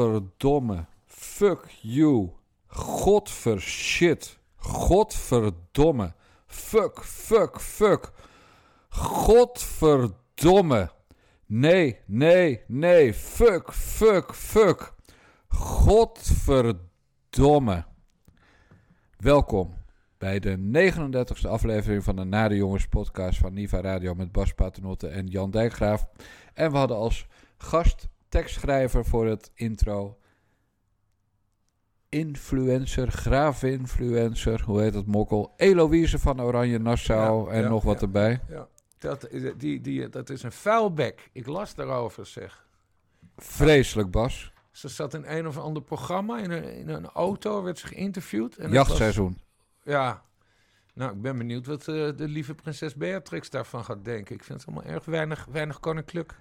Godverdomme. Fuck you. Godver shit. Godverdomme. Fuck, fuck, fuck. Godverdomme. Nee, nee, nee. Fuck, fuck, fuck. Godverdomme. Welkom bij de 39e aflevering van de Nare Jongens podcast van Niva Radio met Bas Paternotte en Jan Dijkgraaf. En we hadden als gast tekstschrijver voor het intro influencer, graafinfluencer, hoe heet het mokkel? Eloïse van Oranje Nassau Ja, en ja, nog wat ja. erbij. Ja, dat, is- die, die, dat is een vuilbek. Ik las daarover, zeg. Vreselijk, Bas. Ze zat in een of ander programma, in een, in een auto, werd ze geïnterviewd. En Jachtseizoen. was- ja. Nou, ik ben benieuwd wat eh, de lieve prinses Beatrix daarvan gaat denken. Ik vind het allemaal erg weinig, weinig koninklijk.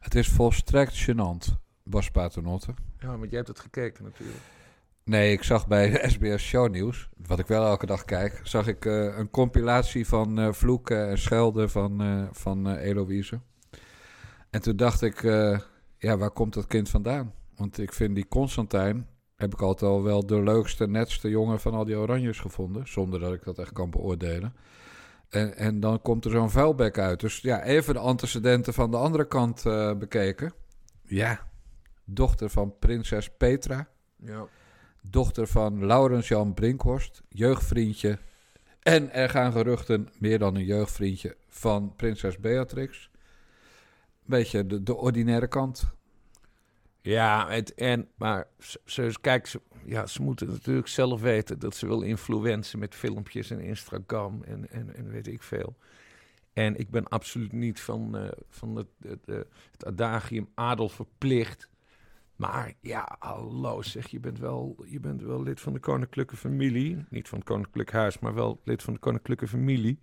Het is volstrekt gênant, Bas Paternotte. Ja, want jij hebt het gekeken natuurlijk. Nee, ik zag bij SBS Shownieuws, wat ik wel elke dag kijk, zag ik eh, een compilatie van eh, vloeken en schelden van, eh van Eloïse. En toen dacht ik, ja, waar komt dat kind vandaan? Want ik vind die Constantijn, heb ik altijd al wel de leukste, netste jongen van al die oranjes gevonden. Zonder dat ik dat echt kan beoordelen. En, en dan komt er zo'n vuilbek uit. Dus ja, even de antecedenten van de andere kant eh, bekeken. Ja, dochter van prinses Petra Ja. dochter van Laurens Jan Brinkhorst, jeugdvriendje. En er gaan geruchten, meer dan een jeugdvriendje, van prinses Beatrix. Beetje de, de ordinaire kant. Ja, het, en, maar ze, ze, kijk, ze, ja, ze moeten natuurlijk zelf weten dat ze wil influencen met filmpjes en Instagram en, en, en weet ik veel. En ik ben absoluut niet van, eh, van het, het, eh, het adagium adel verplicht. Maar ja, hallo zeg, je bent, wel, je bent wel lid van de koninklijke familie. Niet van het koninklijk huis, maar wel lid van de koninklijke familie.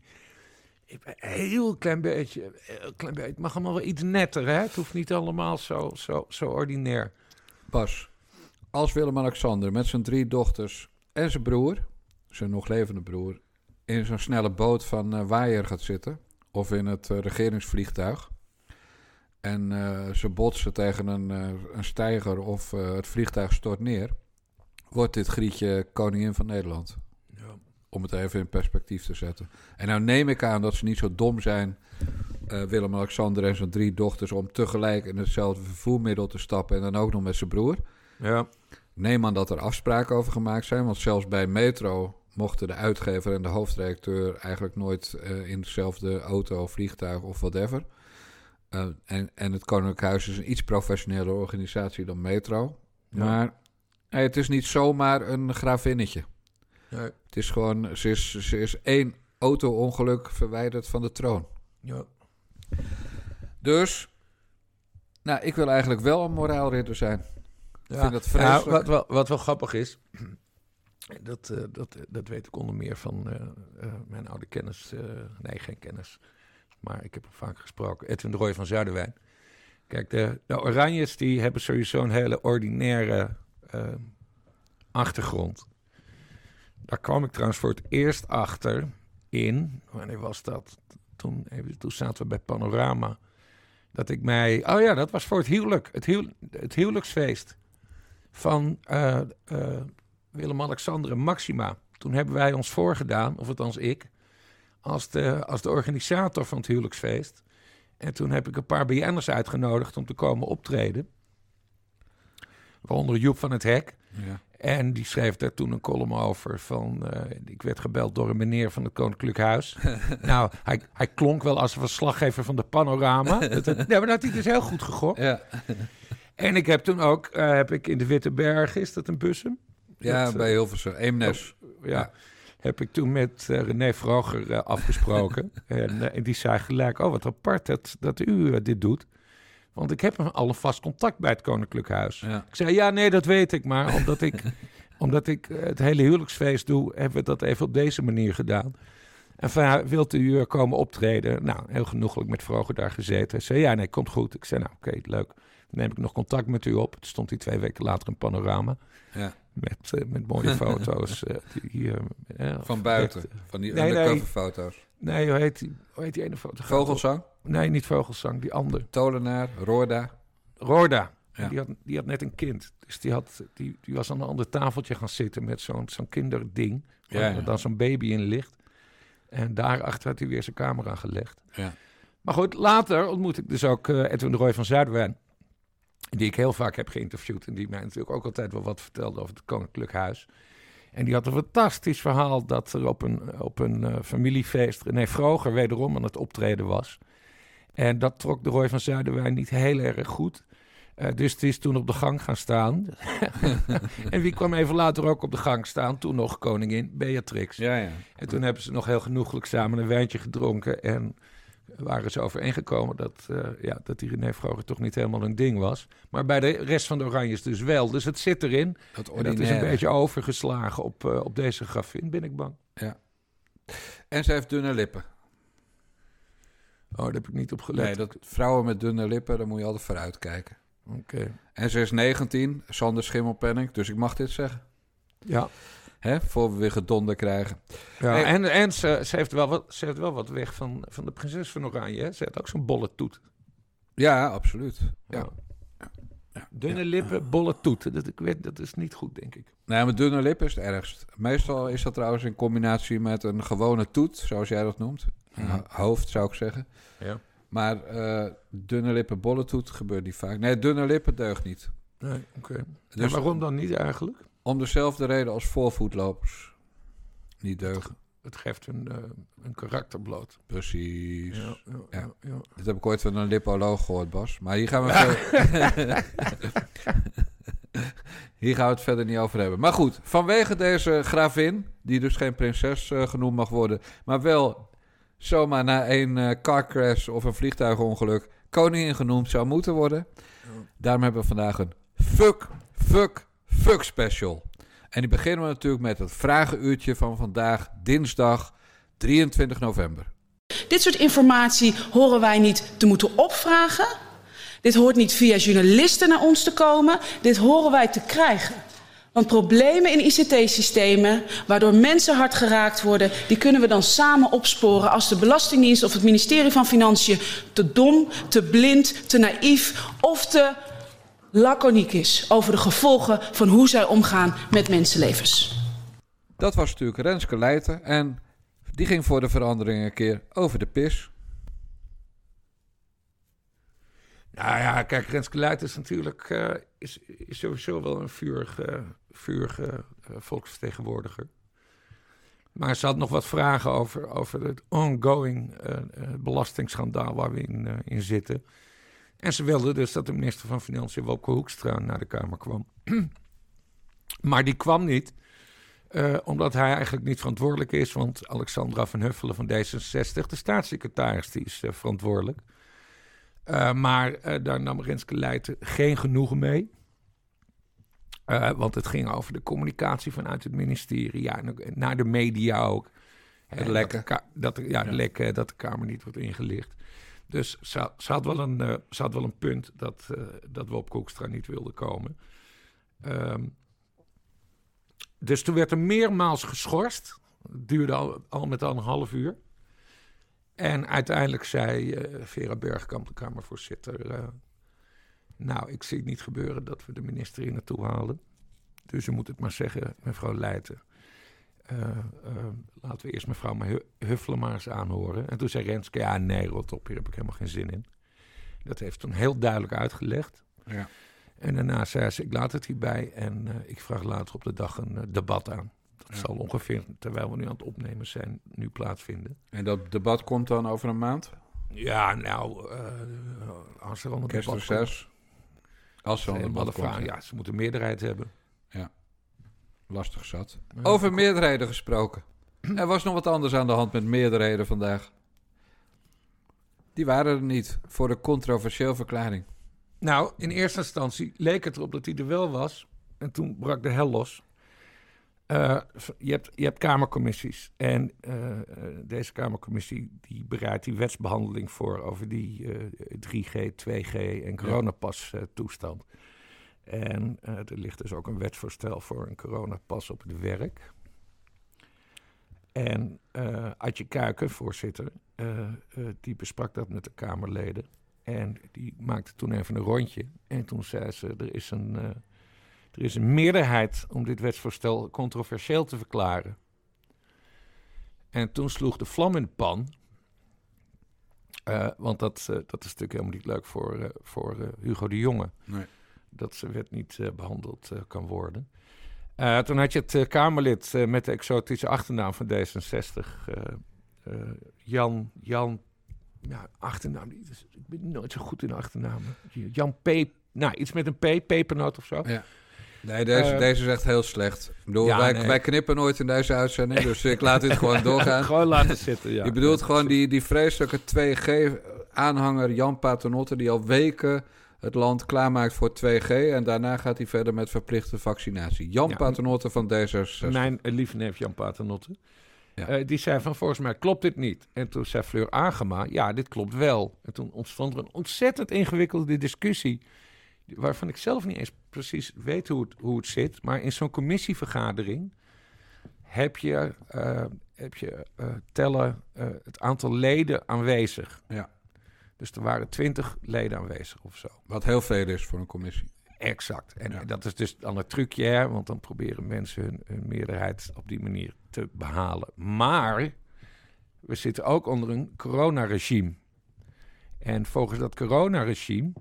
Ik ben heel klein beetje, klein beetje. Het mag allemaal wel iets netter, hè? Het hoeft niet allemaal zo, zo, zo ordinair. Bas, als Willem-Alexander met zijn drie dochters en zijn broer, zijn nog levende broer, in zo'n snelle boot van eh Waaier gaat zitten, of in het eh, regeringsvliegtuig, en eh, ze botsen tegen een, een steiger of het vliegtuig stort neer, wordt dit Grietje koningin van Nederland. Ja. Om het even in perspectief te zetten. En nou neem ik aan dat ze niet zo dom zijn, Willem-Alexander en zijn drie dochters, om tegelijk in hetzelfde vervoermiddel te stappen en dan ook nog met zijn broer. Ja. Neem aan dat er afspraken over gemaakt zijn, want zelfs bij Metro mochten de uitgever en de hoofdredacteur eigenlijk nooit eh, in dezelfde auto, vliegtuig of whatever. Eh, en, en het Koninklijk Huis is een iets professionele organisatie dan Metro. Ja. Maar hey, het is niet zomaar een gravinnetje. Het is gewoon, ze is, ze is één auto-ongeluk verwijderd van de troon. ja. Dus, nou, ik wil eigenlijk wel een moraalridder zijn. Ja. vind dat Ja, vreselijk. wat, wel, wat wel grappig is, dat, eh, dat, dat weet ik onder meer van eh, eh, mijn oude kennis. eh, nee, geen kennis, maar ik heb hem vaak gesproken. Edwin de Roy van Zuiderwijn. Kijk, de, de Oranjes die hebben sowieso een hele ordinaire eh, achtergrond. Daar kwam ik trouwens voor het eerst achter in, wanneer was dat? Toen, even, toen zaten we bij Panorama. Dat ik mij. Oh ja, dat was voor het huwelijk. Het, huw, het huwelijksfeest van eh, eh, Willem-Alexander en Maxima. Toen hebben wij ons voorgedaan, of althans ik, als de, als de organisator van het huwelijksfeest. En toen heb ik een paar BN'ers uitgenodigd om te komen optreden. Waaronder Joep van het Hek. Ja. En die schreef daar toen een column over van... eh, ik werd gebeld door een meneer van het Koninklijk Huis. nou, hij, hij klonk wel als een verslaggever van de Panorama. Dat, nee, maar dat had hij dus heel goed gegokt. Ja, En ik heb toen ook, eh, heb ik in de Witte Berg, is dat een Bussum? ja Dat, eh, bij Hilversum. Eemnes. Ja. Ja. Heb ik toen met eh, René Vroger afgesproken. en, en die zei gelijk, oh wat apart dat, dat u dit doet. Want ik heb al een vast contact bij het Koninklijk Huis. Ja. Ik zei, ja, nee, dat weet ik. Maar omdat ik, omdat ik het hele huwelijksfeest doe, hebben we dat even op deze manier gedaan. En van, wilt u komen optreden? Nou, heel genoeglijk met Vroger daar gezeten. Hij zei, ja, nee, komt goed. Ik zei, nou, oké, leuk. Dan neem ik nog contact met u op. Toen stond hij twee weken later in Panorama. Ja. Met, eh, met mooie foto's. eh, die, eh, Van buiten. echt, Van die Nee, undercover nee. foto's. nee, hoe heet die, hoe heet die ene fotograaf? Vogelsang, Nee, niet Vogelsang, die ander. Tolenaar, Roorda. Roorda. Ja. Die, had, die had net een kind. Dus die, had, die, die was aan een ander tafeltje gaan zitten met zo'n zo'n kinderding. Waar Ja, ja. dan zo'n baby in ligt. En daarachter had hij weer zijn camera gelegd. Ja. Maar goed, later ontmoet ik dus ook Edwin de Roy van Zuiderwijn. Die ik heel vaak heb geïnterviewd. En die mij natuurlijk ook altijd wel wat vertelde over het Koninklijk Huis. En die had een fantastisch verhaal dat er op een, op een eh, familiefeest René Vroger wederom aan het optreden was. En dat trok de Roy van Zuiderwijn niet heel erg goed. Eh, dus het is toen op de gang gaan staan. en wie kwam even later ook op de gang staan? Toen nog koningin Beatrix. Ja, ja. En toen hebben ze nog heel genoeglijk samen een wijntje gedronken. En waren ze overeengekomen dat, eh, ja, dat die René Vroger toch niet helemaal een ding was. Maar bij de rest van de Oranjes dus wel. Dus het zit erin. En dat is een beetje overgeslagen op, eh, op deze grafin, ben ik bang. En ze heeft dunne lippen. Oh, daar heb ik niet op gelet. Nee, dat, vrouwen met dunne lippen, daar moet je altijd voor uitkijken. Oké. En ze is 19, Sander Schimmelpenning, dus ik mag dit zeggen. Ja. Hè? Voor we weer gedonder krijgen. ja. En, en ze, ze, heeft wel wat, ze heeft wel wat weg van, van de prinses van Oranje. Hè? Ze heeft ook zo'n bolle toet. Ja, absoluut. Ja. Dunne lippen, bolle toet. Dat, ik weet, dat is niet goed, denk ik. Nee, maar dunne lippen is het ergst. Meestal is dat trouwens in combinatie met een gewone toet, zoals jij dat noemt. Ja. ho- hoofd zou ik zeggen. Ja. Maar eh, dunne lippen, bolle toet gebeurt niet vaak. Nee, dunne lippen deugt niet. Nee, oké. Dus En waarom dan niet eigenlijk? Om dezelfde reden als voorvoetlopers. Niet deugen. Het geeft een, eh, een karakter bloot. Precies. Ja, ja, ja. ja. Dit heb ik ooit van een lipoloog gehoord, Bas. Maar hier gaan we, hier gaan we het verder niet over hebben. Maar goed, vanwege deze gravin, die dus geen prinses eh, genoemd mag worden, maar wel zomaar na een eh car crash of een vliegtuigongeluk koningin genoemd zou moeten worden. Daarom hebben we vandaag een fuck, fuck, fuck special. En die beginnen we natuurlijk met het vragenuurtje van vandaag, dinsdag 23 november. Dit soort informatie horen wij niet te moeten opvragen. Dit hoort niet via journalisten naar ons te komen. Dit horen wij te krijgen. Want problemen in ICT-systemen, waardoor mensen hard geraakt worden, die kunnen we dan samen opsporen als de Belastingdienst of het ministerie van Financiën te dom, te blind, te naïef of te laconiek is over de gevolgen van hoe zij omgaan met mensenlevens. Dat was natuurlijk Renske Leijten. En die ging voor de verandering een keer over de pis. Nou ja, kijk, Renske Luit is natuurlijk eh, is, is sowieso wel een vurige, vurige eh, volksvertegenwoordiger. Maar ze had nog wat vragen over, over het ongoing eh, eh, belastingschandaal waar we in, eh, in zitten. En ze wilde dus dat de minister van Financiën, Wopke Hoekstra, naar de Kamer kwam. maar die kwam niet, eh, omdat hij eigenlijk niet verantwoordelijk is. Want Alexandra van Huffelen van D66, de staatssecretaris, die is eh, verantwoordelijk. Uh, maar daar nam Renske Leijten geen genoegen mee. Want het ging over de communicatie vanuit het ministerie. Ja, naar de media ook. Het lekken. Dat, ja, ja. lekken, dat de Kamer niet wordt ingelicht. Dus ze, had, wel een, had wel een punt dat, uh, dat we op Koekstra niet wilden komen. Um, dus toen werd er meermaals geschorst. Het duurde al, met al een half uur. En uiteindelijk zei uh, Vera Bergkamp, de Kamervoorzitter... Nou, ik zie het niet gebeuren dat we de minister hier naartoe halen. Dus u moet het maar zeggen, mevrouw Leijten. Uh, laten we eerst mevrouw Huffelen maar eens aanhoren. En toen zei Renske, ja nee, rot op, hier heb ik helemaal geen zin in. Dat heeft toen heel duidelijk uitgelegd. Ja. En daarna zei ze, ik laat het hierbij en ik vraag later op de dag een debat aan. Dat ja. zal ongeveer, terwijl we nu aan het opnemen zijn, nu plaatsvinden. En dat debat komt dan over een maand? Ja, nou, als er al een Kerstreces. Als er een debat komt. Ja, ze moeten meerderheid hebben. Lastig zat. Ja, over meerderheden gesproken. Er was nog wat anders aan de hand met meerderheden vandaag. Die waren er niet voor de controversieel verklaring. Nou, in eerste instantie leek het erop dat hij er wel was. En toen brak de hel los. Uh, je, hebt, je hebt kamercommissies. En uh, deze kamercommissie die bereidt die wetsbehandeling voor over die uh, 3G, 2G en coronapas toestand. En er ligt dus ook een wetsvoorstel voor een coronapas op het werk. En Adje Kuiken, voorzitter, die besprak dat met de Kamerleden. En die maakte toen even een rondje. En toen zei ze, er is een, er is een meerderheid om dit wetsvoorstel controversieel te verklaren. En toen sloeg de vlam in de pan. Want dat, dat is natuurlijk helemaal niet leuk voor, voor Hugo de Jonge. Nee. Dat zijn wet niet behandeld kan worden. Uh, toen had je het Kamerlid met de exotische achternaam van D66, Jan, Jan, ja, achternaam, dus, ik ben nooit zo goed in achternamen. Jan P, nou, iets met een P, pepernoot of zo. Ja. Nee, deze, deze is echt heel slecht. Ik bedoel, ja, wij, nee. wij, knippen nooit in deze uitzending, dus ik laat dit gewoon doorgaan. gewoon laten zitten, ja. Je bedoelt gewoon die, die vreselijke 2G-aanhanger Jan Paternotte, die al weken het land klaarmaakt voor 2G. En daarna gaat hij verder met verplichte vaccinatie. Jan ja, Paternotte van D66. Mijn lieve neef Jan Paternotte. Ja. Uh, die zei van, volgens mij klopt dit niet. En toen zei Fleur Agema, ja, dit klopt wel. En toen ontstond er een ontzettend ingewikkelde discussie... waarvan ik zelf niet eens precies weet hoe het, hoe het zit. Maar in zo'n commissievergadering heb je, uh, heb je uh, tellen het aantal leden aanwezig. Ja. Dus er waren twintig leden aanwezig of zo. Wat heel veel is voor een commissie. Exact. En ja. dat is dus dan het trucje, hè? want dan proberen mensen hun, hun, meerderheid op die manier te behalen. Maar we zitten ook onder een coronaregime. En volgens dat coronaregime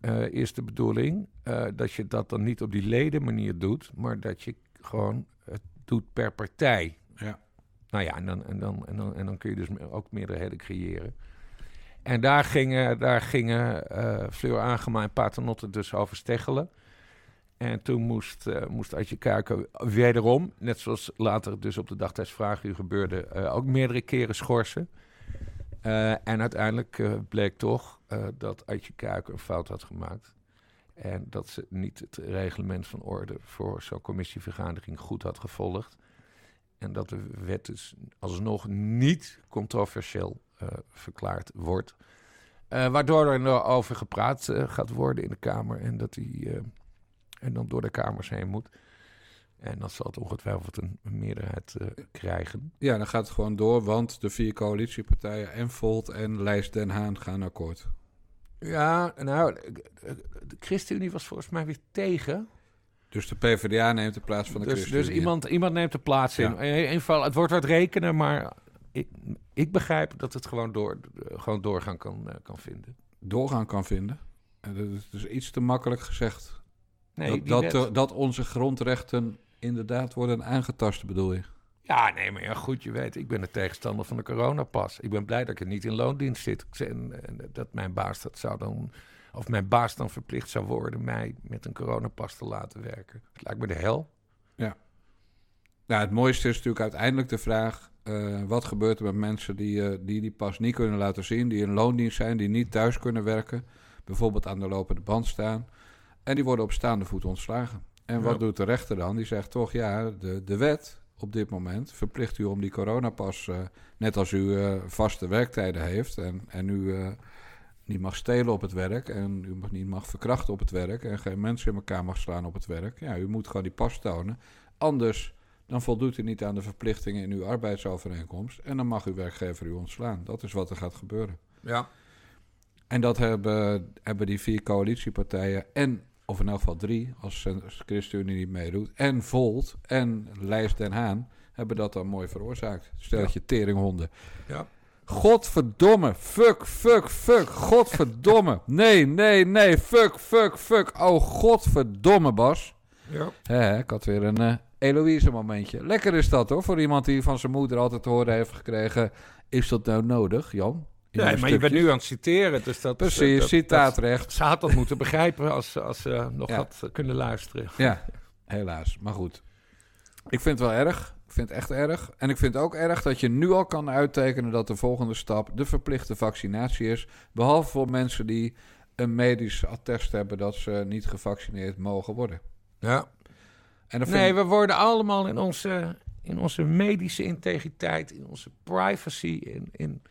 uh, is de bedoeling uh, dat je dat dan niet op die ledenmanier doet, maar dat je gewoon het doet per partij. Ja. Nou ja, en dan, en dan, en dan, en dan kun je dus ook meerderheden creëren. En daar gingen, daar gingen uh, Fleur Agema en Paternotte dus over steggelen. En toen moest, uh, moest Adje Kuiken wederom, net zoals later dus op de dagtijdsvraag gebeurde, uh, ook meerdere keren schorsen. En uiteindelijk bleek toch dat Adje Kuiken een fout had gemaakt. En dat ze niet het reglement van orde voor zo'n commissievergadering goed had gevolgd. En dat de wet dus alsnog niet controversieel uh, verklaard wordt. Uh, waardoor er over gepraat uh, gaat worden in de Kamer en dat hij en dan door de Kamers heen moet. En dan zal het ongetwijfeld een, een meerderheid krijgen. Ja, dan gaat het gewoon door, want de vier coalitiepartijen en Volt en Lijst Den Haan gaan akkoord. Ja, nou, de ChristenUnie was volgens mij weer tegen. Dus de PvdA neemt de plaats van de dus. Dus iemand, iemand neemt de plaats in. Ja. Geval, het wordt wat rekenen, maar ik, ik begrijp dat het gewoon, door, gewoon doorgaan kan, uh, kan vinden. Doorgaan kan vinden? Dat is dus iets te makkelijk gezegd. Nee, dat, dat, uh, dat, onze grondrechten inderdaad worden aangetast, bedoel je? Ja, nee, maar ja, goed, je weet, ik ben de tegenstander van de coronapas. Ik ben blij dat ik er niet in loondienst zit. En, en dat mijn baas dat zou dan, of mijn baas dan verplicht zou worden mij met een coronapas te laten werken. Het lijkt me de hel. Ja. Nou, het mooiste is natuurlijk uiteindelijk de vraag: uh, wat gebeurt er met mensen die, uh, die die pas niet kunnen laten zien, die in loondienst zijn, die niet thuis kunnen werken, bijvoorbeeld aan de lopende band staan, en die worden op staande voet ontslagen. En wat ja. doet de rechter dan? Die zegt toch, ja, de, de wet op dit moment verplicht u om die coronapas, uh, net als u vaste werktijden heeft en, en u niet mag stelen op het werk en u mag, niet mag verkrachten op het werk en geen mensen in elkaar mag slaan op het werk. Ja, u moet gewoon die pas tonen. Anders dan voldoet u niet aan de verplichtingen in uw arbeidsovereenkomst. En dan mag uw werkgever u ontslaan. Dat is wat er gaat gebeuren. Ja. En dat hebben, hebben die vier coalitiepartijen en, of in elk geval drie, als ChristenUnie niet meedoet, en Volt en Lijst Den Haan, hebben dat dan mooi veroorzaakt. Stel ja. je teringhonden. Ja. Godverdomme, fuck, fuck, fuck, godverdomme. Nee, nee, nee, fuck, fuck, fuck. Oh, godverdomme, Bas. Ja. He, ik had weer een uh, Eloïse momentje. Lekker is dat hoor, voor iemand die van zijn moeder altijd te horen heeft gekregen. Is dat nou nodig, Jan? Nee, maar stukjes? je bent nu aan het citeren. Dus dat, Precies, dat, citaatrecht. Ze had dat moeten begrijpen als, als ze nog ja. had kunnen luisteren. Ja, helaas. Maar goed. Ik vind het wel erg. Ik vind het echt erg. En ik vind het ook erg dat je nu al kan uittekenen dat de volgende stap de verplichte vaccinatie is. Behalve voor mensen die een medisch attest hebben dat ze niet gevaccineerd mogen worden. Ja. En nee, we worden allemaal in onze, in onze medische integriteit, in onze privacy, in, in,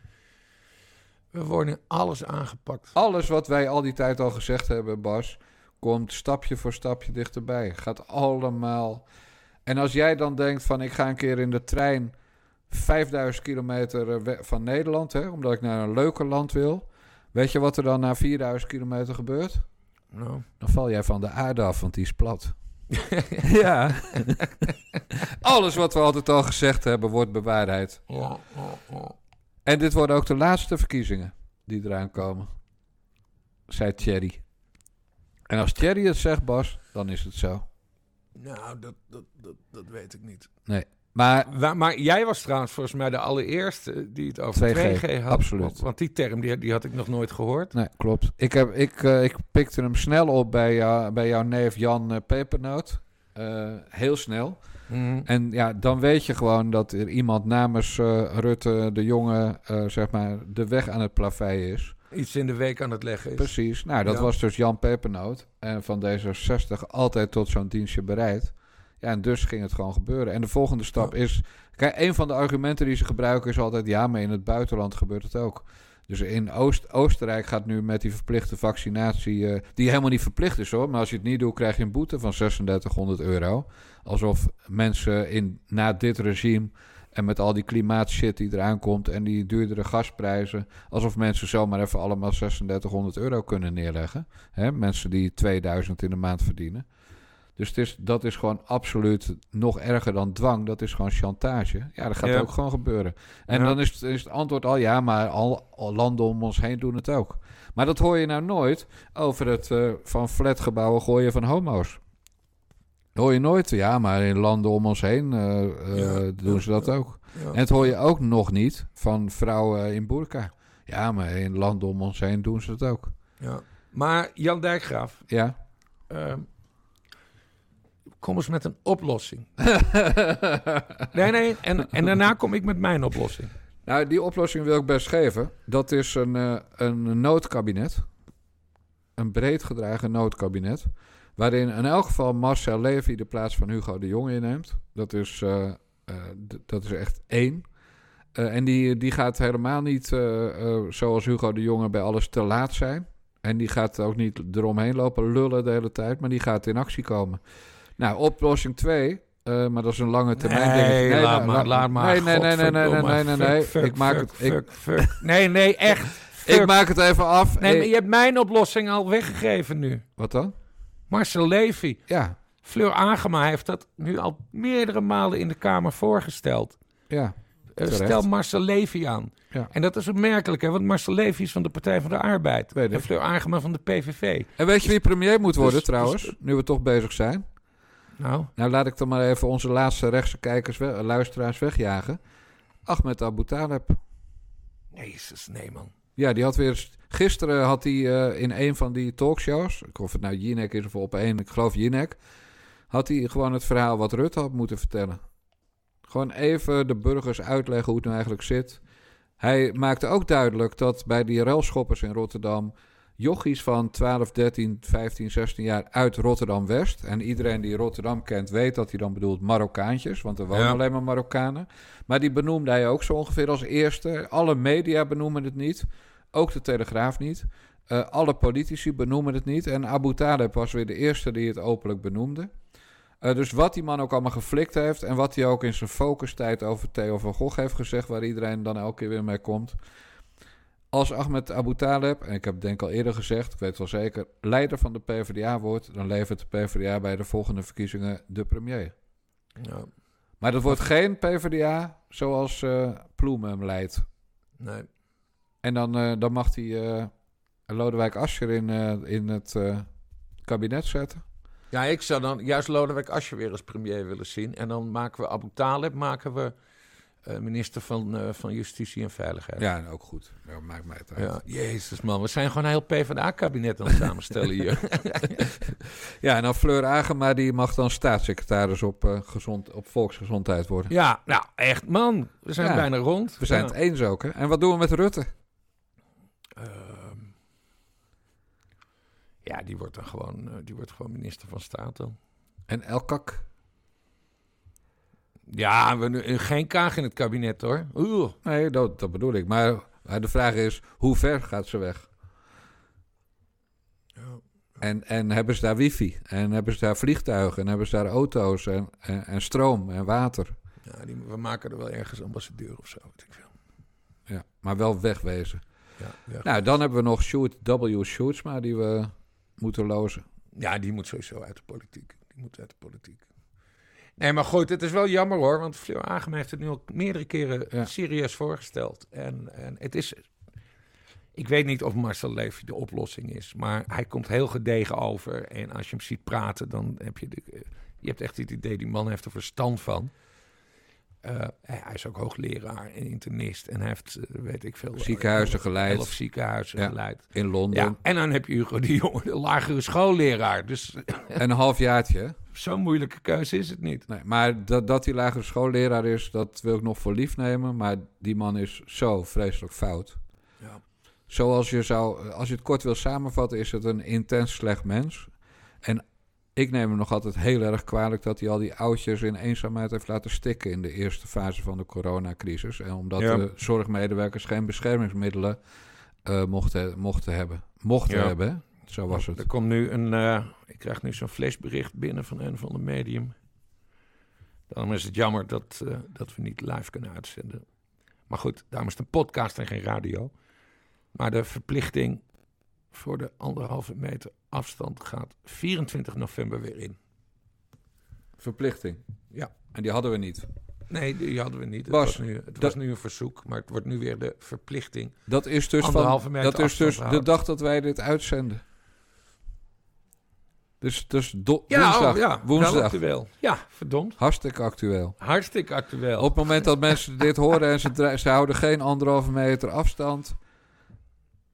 we worden in alles aangepakt. Alles wat wij al die tijd al gezegd hebben, Bas, komt stapje voor stapje dichterbij. Gaat allemaal. En als jij dan denkt van ik ga een keer in de trein 5000 kilometer van Nederland, hè, omdat ik naar een leuker land wil. Weet je wat er dan na 4000 kilometer gebeurt? Nou, Dan val jij van de aarde af, want die is plat. ja. Alles wat we altijd al gezegd hebben, wordt bewaarheid. ja, ja, ja. En dit worden ook de laatste verkiezingen die eraan komen. Zei Thierry. En als Thierry het zegt, Bas, dan is het zo. Nou, dat, dat, dat, dat weet ik niet. Maar Wa- maar jij was trouwens volgens mij de allereerste die het over 2G, 2G, had. absoluut. Want, die term die, die had ik nog nooit gehoord. Nee, klopt. Ik, heb, ik, eh, ik pikte hem snel op bij, jou, bij jouw neef Jan eh, Pepernoot. Eh, heel snel. Mhm. En ja, dan weet je gewoon dat er iemand namens Rutte de jongen, eh, zeg maar, de weg aan het plaveien is. Iets in de week aan het leggen is. Precies. Nou, dat Ja. was dus Jan Pepernoot. En van D66 altijd tot zo'n dienstje bereid. Ja, en dus ging het gewoon gebeuren. En de volgende stap Ja. is... Kijk, een van de argumenten die ze gebruiken is altijd... Ja, maar in het buitenland gebeurt het ook. Dus in Oost Oostenrijk gaat nu met die verplichte vaccinatie... eh, die helemaal niet verplicht is hoor. Maar als je het niet doet, krijg je een boete van 3600 euro. Alsof mensen in, na dit regime... En met al die klimaatshit die eraan komt en die duurdere gasprijzen. Alsof mensen zomaar even allemaal 3600 euro kunnen neerleggen. Hè? Mensen die 2000 in de maand verdienen. Dus het is, dat is gewoon absoluut nog erger dan dwang. Dat is gewoon chantage. Ja, dat gaat Ja. ook gewoon gebeuren. En Ja. dan is het, is het antwoord al ja, maar al, al landen om ons heen doen het ook. Maar dat hoor je nou nooit over het eh, van flatgebouwen gooien van homo's. Hoor je nooit. Ja, maar in landen om ons heen eh, eh, Ja, doen ze dat ja. ook. Ja. En het hoor je ook nog niet van vrouwen in burka. Ja, maar in landen om ons heen doen ze dat ook. Ja. Maar Jan Dijkgraaf, Ja. ehm, kom eens met een oplossing. Nee, nee, en, en daarna kom ik met mijn oplossing. nou, die oplossing wil ik best geven. Dat is een, eh, een noodkabinet. Een breed gedragen noodkabinet. Waarin in elk geval Marcel Levy de plaats van Hugo de Jonge inneemt. Dat is, eh, eh, dat is echt één. Eh, en die, die gaat helemaal niet eh, eh, zoals Hugo de Jonge bij alles te laat zijn. En die gaat ook niet eromheen lopen lullen de hele tijd. Maar die gaat in actie komen. Nou, oplossing 2. maar dat is een lange termijn Nee, dingetje. laat maar, laat maar. Nee, nee, nee, nee, nee, nee, nee, nee, nee. Fuck, Ik maak fuck, het, ik, fuck. Nee, nee, echt. ik maak het even af. Nee, maar je hebt mijn oplossing al weggegeven nu. Wat dan? Marcel Levy. Ja, Fleur Agema heeft dat nu al meerdere malen in de Kamer voorgesteld. ja. Eh, stel Marcel Levy aan. Ja. En dat is opmerkelijk, hè? want Marcel Levy is van de Partij van de Arbeid. Weet en. Fleur Agema van de PVV. En weet je wie premier moet worden dus- trouwens? nu we toch bezig zijn. Nou, Nou, laat ik dan maar even onze laatste rechtse kijkers, we- luisteraars wegjagen. Ahmed Abu Taleb. jezus, nee man. Ja, die had weer... Gisteren had hij eh, in een van die talkshows... Of het nou Jinek is of op één, ik geloof Jinek... Had hij gewoon het verhaal wat Rutte had moeten vertellen. Gewoon even de burgers uitleggen hoe het nou eigenlijk zit. Hij maakte ook duidelijk dat bij die ruilschoppers in Rotterdam... jochies van 12, 13, 15, 16 jaar uit Rotterdam-West... en iedereen die Rotterdam kent weet dat hij dan bedoelt Marokkaantjes... want er wonen Ja. alleen maar Marokkanen. Maar die benoemde hij ook zo ongeveer als eerste. Alle media benoemen het niet, ook de Telegraaf niet. Eh, alle politici benoemen het niet. En Abu Taleb was weer de eerste die het openlijk benoemde. Eh, dus wat die man ook allemaal geflikt heeft... en wat hij ook in zijn focustijd over Theo van Gogh heeft gezegd... waar iedereen dan elke keer weer mee komt... Als Ahmed Abu Taleb, en ik heb het denk ik al eerder gezegd, ik weet het wel zeker, leider van de PvdA wordt, dan levert de PvdA bij de volgende verkiezingen de premier. Ja, Maar dat wordt geen PvdA zoals eh Ploem hem leidt. nee. En dan, eh, dan mag hij eh, Lodewijk Asscher in, eh, in het kabinet zetten. Ja, ik zou dan juist Lodewijk Asscher weer als premier willen zien. En dan maken we Abu Talib, maken we minister van, van Justitie en Veiligheid. Ja, ook goed. Ja, maakt mij het uit. Ja, jezus man, we zijn gewoon een heel PvdA-kabinet aan het samenstellen hier. Ja, en dan Fleur Agema, die mag dan staatssecretaris op, gezond, op volksgezondheid worden. ja, nou echt man, we zijn Ja. bijna rond. We zijn ja. het eens ook, hè? En wat doen we met Rutte? Ehm, ja, die wordt dan gewoon, eh, die wordt gewoon minister van Staat dan. En Elkak? Ja, we nu geen kaag in het kabinet hoor. Oeh. Nee, dat, dat bedoel ik. Maar, maar de vraag is, hoe ver gaat ze weg? En, en hebben ze daar wifi? En hebben ze daar vliegtuigen? En hebben ze daar auto's? En, en, en stroom en water? Ja, die, we maken er wel ergens ambassadeur of zo. Weet ik veel. Ja, maar wel wegwezen. Ja. Nou, dan hebben we nog Sjoerd W. Sjoerdsma die we moeten lozen. Ja, die moet sowieso uit de politiek. Die moet uit de politiek. Nee, maar goed, het is wel jammer hoor. Want Fleur Agem heeft het nu al meerdere keren Ja. serieus voorgesteld. En, en het is... Ik weet niet of Marcel Levy de oplossing is. Maar hij komt heel gedegen over. En als je hem ziet praten, dan heb je... De, je hebt echt het idee, die man heeft er verstand van. Eh, hij is ook hoogleraar en internist. En hij heeft, eh, weet ik veel... Ziekenhuizen geleid. Elf ziekenhuizen Ja. geleid. In Londen. Ja, en dan heb je Hugo de Jonge, de lagere schoolleraar. Dus En een halfjaartje. zo'n moeilijke keuze is het niet. Nee, maar dat, dat hij lagere schoolleraar is, dat wil ik nog voor lief nemen. Maar die man is zo vreselijk fout. Ja. Zoals je zou, als je het kort wil samenvatten, is het een intens slecht mens. En ik neem hem nog altijd heel erg kwalijk dat hij al die oudjes in eenzaamheid heeft laten stikken in de eerste fase van de coronacrisis. En omdat Ja. de zorgmedewerkers geen beschermingsmiddelen eh, mochten, mochten hebben. Mochten Ja. hebben, zo was het. Er komt nu een, eh, ik krijg nu zo'n flashbericht binnen van een van de medium. Daarom is het jammer dat, eh, dat we niet live kunnen uitzenden. Maar goed, daarom is het een podcast en geen radio. Maar de verplichting voor de anderhalve meter afstand gaat 24 november weer in. Verplichting. Ja. En die hadden we niet. Nee, die hadden we niet. Het, was, nu, het dat- was nu een verzoek, maar het wordt nu weer de verplichting. Dat is dus, Anderhalve van, meter dat is dus afstand de dag dat wij dit uitzenden. Dus, dus do- Ja, woensdag. oh, ja wel woensdag. actueel. Ja, verdomd. Hartstikke actueel. Hartstikke actueel. Op het moment dat mensen dit horen en ze, ze houden geen anderhalve meter afstand.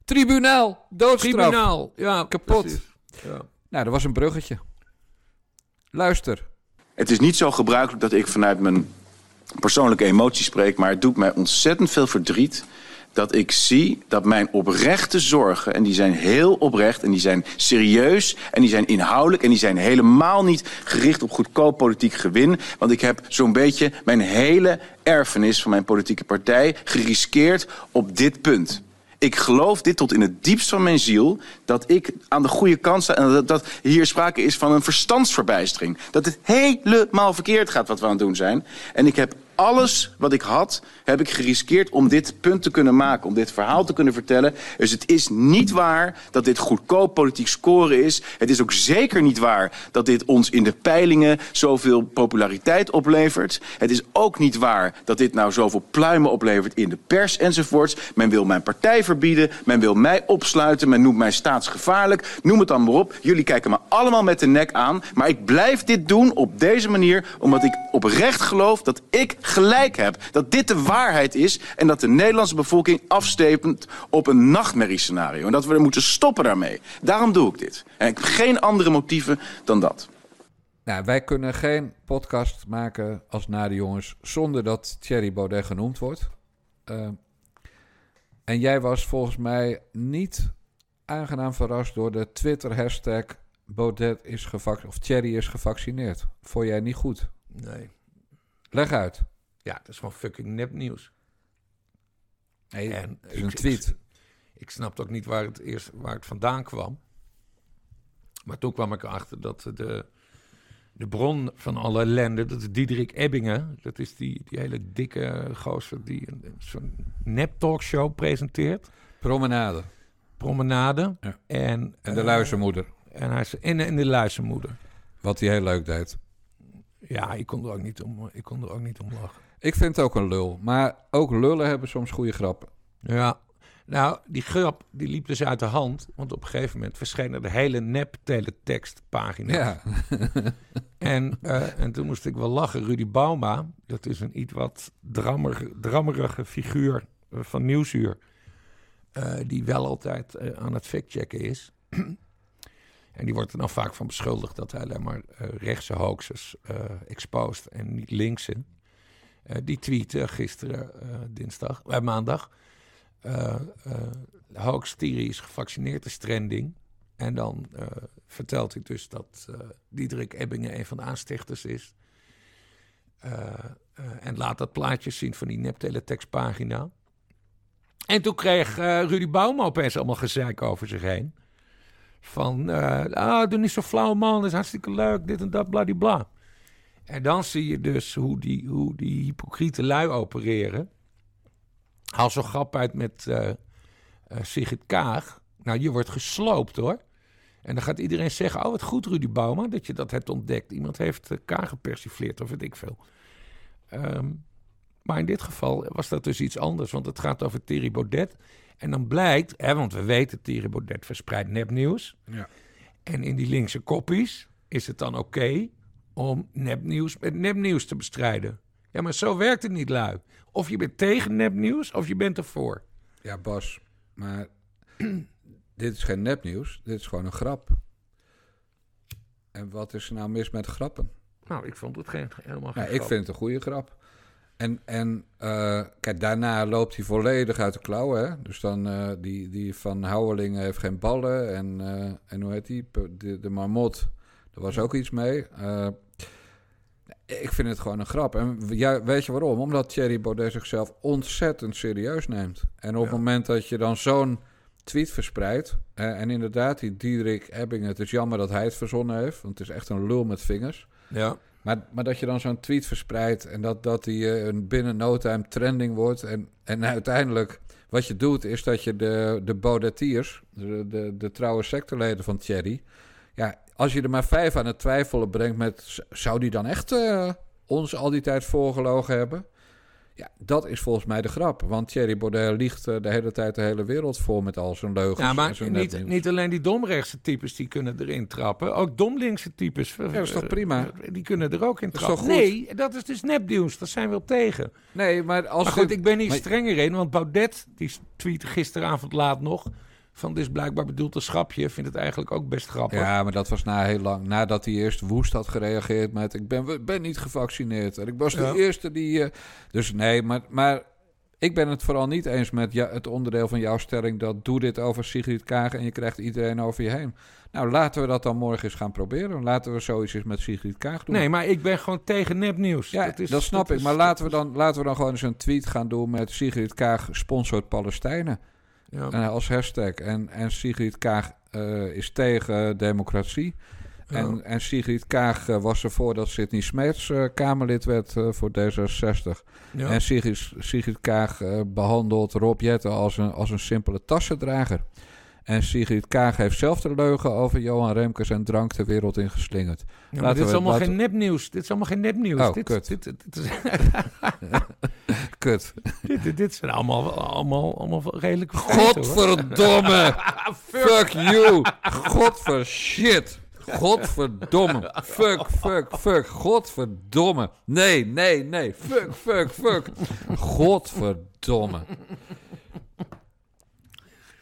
Tribunaal, doodstraf. Tribunaal. Ja, Kapot. Ja. Nou, dat was een bruggetje. Luister. Het is niet zo gebruikelijk dat ik vanuit mijn persoonlijke emoties spreek, maar het doet mij ontzettend veel verdriet dat ik zie dat mijn oprechte zorgen, en die zijn heel oprecht en die zijn serieus en die zijn inhoudelijk en die zijn helemaal niet gericht op goedkoop politiek gewin, want ik heb zo'n beetje mijn hele erfenis van mijn politieke partij geriskeerd op dit punt. Ik geloof dit tot in het diepst van mijn ziel. Dat ik aan de goede kant sta. En dat, dat hier sprake is van een verstandsverbijstering. Dat het helemaal verkeerd gaat wat we aan het doen zijn. En ik heb alles wat ik had, heb ik geriskeerd om dit punt te kunnen maken. Om dit verhaal te kunnen vertellen. Dus het is niet waar dat dit goedkoop politiek scoren is. Het is ook zeker niet waar dat dit ons in de peilingen zoveel populariteit oplevert. Het is ook niet waar dat dit nou zoveel pluimen oplevert in de pers enzovoorts. Men wil mijn partij verbieden. Men wil mij opsluiten. Men noemt mij staatsgevaarlijk. Noem het dan maar op. Jullie kijken me allemaal met de nek aan. Maar ik blijf dit doen op deze manier. Omdat ik oprecht geloof dat ik gelijk heb. Dat dit de waarheid is. En dat de Nederlandse bevolking afstevend op een nachtmerriescenario. En dat we er moeten stoppen daarmee. Daarom doe ik dit. En ik heb geen andere motieven dan dat. Nou, wij kunnen geen podcast maken als Na de Jongens zonder dat Thierry Baudet genoemd wordt. Eh, en jij was volgens mij niet aangenaam verrast door de Twitter-hashtag Baudet is gevaccineerd of Thierry is gevaccineerd. Vond jij niet goed? Nee. Leg uit. Ja, dat is gewoon fucking nepnieuws. Nee, En is een tweet. Ik, ik snapte ook niet waar het, eerst, waar het vandaan kwam. Maar toen kwam ik erachter dat de, de bron van alle ellende, dat is Diederik Ebbingen. Dat is die, die hele dikke gozer die zo'n nep-talkshow presenteert. Promenade. Promenade. Ja. En, En de eh, luizenmoeder. En, hij en, en de luizenmoeder. Wat hij heel leuk deed. Ja, ik kon er ook niet om, ik kon er ook niet om lachen. Ik vind het ook een lul. Maar ook lullen hebben soms goede grappen. Ja, nou, die grap die liep dus uit de hand. Want op een gegeven moment verscheen er de hele nep-teletekstpagina. Ja. En, eh, en toen moest ik wel lachen. Rudy Bauma, dat is een iets wat drammerige, drammerige figuur eh, van Nieuwsuur. eh, die wel altijd aan het factchecken is. en die wordt er dan vaak van beschuldigd dat hij alleen maar rechtse hoaxes exposed en niet linkse. Eh, die tweette gisteren, eh, dinsdag, eh, maandag. eh eh hoax-theorie is gevaccineerd, is trending. En dan eh, vertelt hij dus dat eh Diederik Ebbingen een van de aanstichters is. Eh, eh, en laat dat plaatje zien van die nepteletextpagina. En toen kreeg eh, Rudy Bauma opeens allemaal gezeik over zich heen. Van, eh, ah, doe niet zo flauw man, dat is hartstikke leuk, dit en dat, bladibla. En dan zie je dus hoe die, hoe die hypocriete lui opereren. Haal zo grap uit met, eh, eh, Sigrid Kaag. Nou, je wordt gesloopt hoor. En dan gaat iedereen zeggen: Oh, wat goed, Rudy Bouwman, dat je dat hebt ontdekt. Iemand heeft uh, Kaag gepersifleerd, of weet ik veel. Ehm, maar in dit geval was dat dus iets anders, want het gaat over Thierry Baudet. En dan blijkt, hè, want we weten, Thierry Baudet verspreidt nepnieuws. Ja. En in die linkse koppies is het dan oké om nepnieuws met nepnieuws te bestrijden. Ja, maar zo werkt het niet, lui. Of je bent tegen nepnieuws, of je bent ervoor. Ja, Bas, maar dit is geen nepnieuws. Dit is gewoon een grap. En wat is er nou mis met grappen? Nou, ik vond het geen, helemaal geen Ja, ik grap. vind het een goede grap. En, en eh, kijk, daarna loopt hij volledig uit de klauwen. Hè? Dus dan, eh, die, die van Houweling heeft geen ballen. En, eh, en hoe heet die? De, de marmot, daar was ook iets mee. Eh, ik vind het gewoon een grap. En ja, weet je waarom? Omdat Thierry Baudet zichzelf ontzettend serieus neemt. En op Ja. het moment dat je dan zo'n tweet verspreidt... eh, en inderdaad, die Diederik Ebbing... het is jammer dat hij het verzonnen heeft... want het is echt een lul met vingers... Ja. Maar, maar dat je dan zo'n tweet verspreidt en dat, dat die eh, een binnen no time trending wordt. En, en uiteindelijk, wat je doet, is dat je de, de Baudetiers, de, de, de trouwe secteleden van Thierry. Ja, als je er maar vijf aan het twijfelen brengt met, zou die dan echt eh, ons al die tijd voorgelogen hebben? Ja, dat is volgens mij de grap. Want Thierry Baudet liegt eh, de hele tijd de hele wereld vol met al zijn leugens. Ja, en maar niet, niet alleen die domrechtse types die kunnen erin trappen. Ook domlinkse types. dat is toch prima? eh, Die kunnen er ook in trappen. Nee, dat is dus nepnieuws. Daar zijn we op tegen. Nee, maar als Maar goed, dit- ik ben hier maar- strenger in. Want Baudet, die tweette gisteravond laat nog... van dit is blijkbaar bedoeld als schapje. Vindt het eigenlijk ook best grappig. Ja, maar dat was na heel lang. Nadat hij eerst woest had gereageerd met... ik ben, ben niet gevaccineerd. En ik was de Ja. eerste die... eh, dus nee, maar, maar ik ben het vooral niet eens met ja, het onderdeel van jouw stelling... dat doe dit over Sigrid Kaag en je krijgt iedereen over je heen. Nou, laten we dat dan morgen eens gaan proberen. Laten we zoiets eens met Sigrid Kaag doen. Nee, maar ik ben gewoon tegen nepnieuws. Ja, dat, is- snap ik. is- Maar laten we, dan, laten we dan gewoon eens een tweet gaan doen met Sigrid Kaag sponsort Palestijnen. Ja. eh, als hashtag. En, en Sigrid Kaag eh, is tegen democratie. En, en Sigrid Kaag eh, was ervoor dat Sidney Smeets Kamerlid werd voor D66. Ja. En Sigrid, Sigrid Kaag eh, behandelt Rob Jetten als een, als een simpele tassendrager. En Sigrid Kaag heeft zelf de leugen over Johan Remkes en drank de wereld in geslingerd. Ja, dit is we- allemaal laten- geen nepnieuws. Dit is allemaal geen nepnieuws. Oh, dit, kut. Dit, dit, dit, is- Kut. dit, dit, zijn allemaal, allemaal, allemaal redelijk. Godverdomme! Fuck you! Godver shit! Godverdomme! Fuck, fuck, fuck! Godverdomme! Nee, nee, nee! Fuck, fuck, fuck! Godverdomme!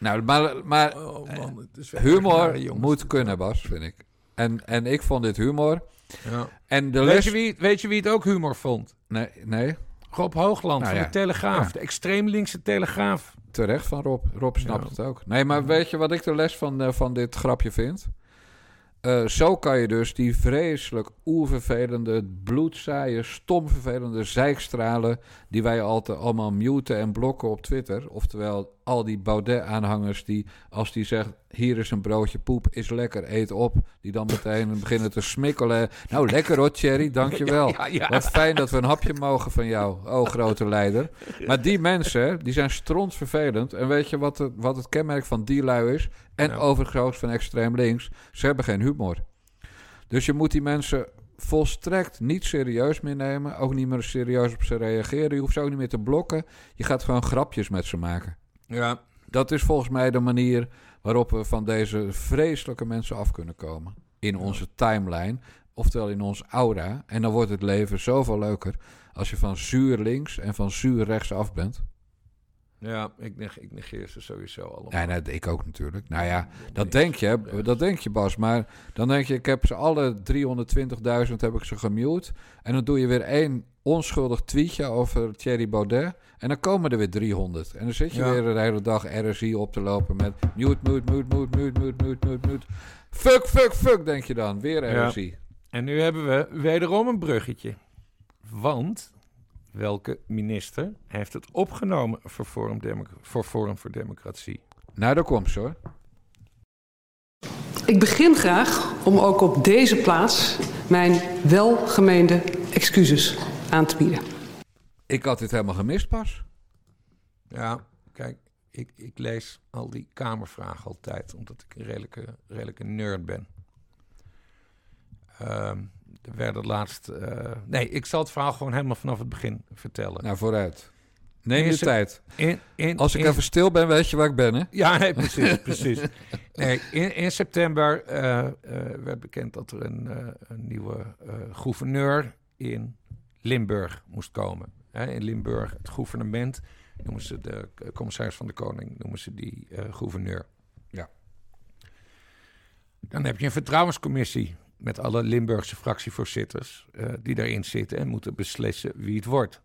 Nou, maar, maar Oh man, het is wel echt humor moet kunnen, Bas, vind ik. En, en ik vond dit humor. Ja. En de Weet, les... je wie, weet je wie het ook humor vond? Nee, nee, Rob Hoogland Nou van ja. de Telegraaf. Ja. De extreem linkse Telegraaf. terecht van Rob. Rob snapt Ja. het ook. Nee, maar weet je wat ik de les van, eh, van dit grapje vind? Eh, zo kan je dus die vreselijk oervervelende, bloedzaaie, stomvervelende zijkstralen... die wij altijd allemaal muten en blokken op Twitter. Oftewel al die Baudet-aanhangers die, als die zegt... hier is een broodje poep, is lekker, eet op... die dan meteen beginnen te smikkelen. Nou, lekker hoor, Thierry, dankjewel. Ja, ja. Wat fijn dat we een hapje mogen van jou, oh grote leider. Maar die mensen, die zijn strontvervelend. En weet je wat het, wat het kenmerk van die lui is? En overigens van extreem links. Ze hebben geen humor. Dus je moet die mensen volstrekt niet serieus meer nemen. Ook niet meer serieus op ze reageren. Je hoeft ze ook niet meer te blokken. Je gaat gewoon grapjes met ze maken. Ja. Dat is volgens mij de manier waarop we van deze vreselijke mensen af kunnen komen. In onze timeline, oftewel in ons aura. En dan wordt het leven zoveel leuker als je van zuur links en van zuur rechts af bent. Ja, ik, neg ik negeer ze sowieso allemaal. Nee, nee, ik ook natuurlijk. Nou ja, dat denk je, dat denk je Bas. Maar dan denk je, ik heb ze alle 320.000 heb ik ze gemute. En dan doe je weer één onschuldig tweetje over Thierry Baudet. En dan komen er weer 300. En dan zit je Ja. weer de hele dag RSI op te lopen met mute, mute, mute, mute, mute, mute, mute, mute, mute. Fuck, fuck, fuck, denk je dan. Weer Ja. RSI. En nu hebben we wederom een bruggetje. Want welke minister heeft het opgenomen voor Forum, voor, Forum voor Democratie? Nou, daar komt ze hoor. Ik begin graag om ook op deze plaats mijn welgemeende excuses aan te bieden. Ik had dit helemaal gemist pas. Ja, kijk, ik, ik lees al die kamervragen altijd, omdat ik een redelijke, redelijke nerd ben. Ehm, er werden laatst... eh, nee, ik zal het verhaal gewoon helemaal vanaf het begin vertellen. Nou, vooruit. Neem je tijd. In, in, Als ik in- even stil ben, weet je waar ik ben, hè? Ja, nee, precies, precies. Nee, in, in september eh, eh, werd bekend dat er een, een nieuwe gouverneur in Limburg moest komen. In Limburg, het gouvernement, noemen ze de commissaris van de Koning, noemen ze die gouverneur. Ja. Dan heb je een vertrouwenscommissie met alle Limburgse fractievoorzitters eh, die daarin zitten en moeten beslissen wie het wordt.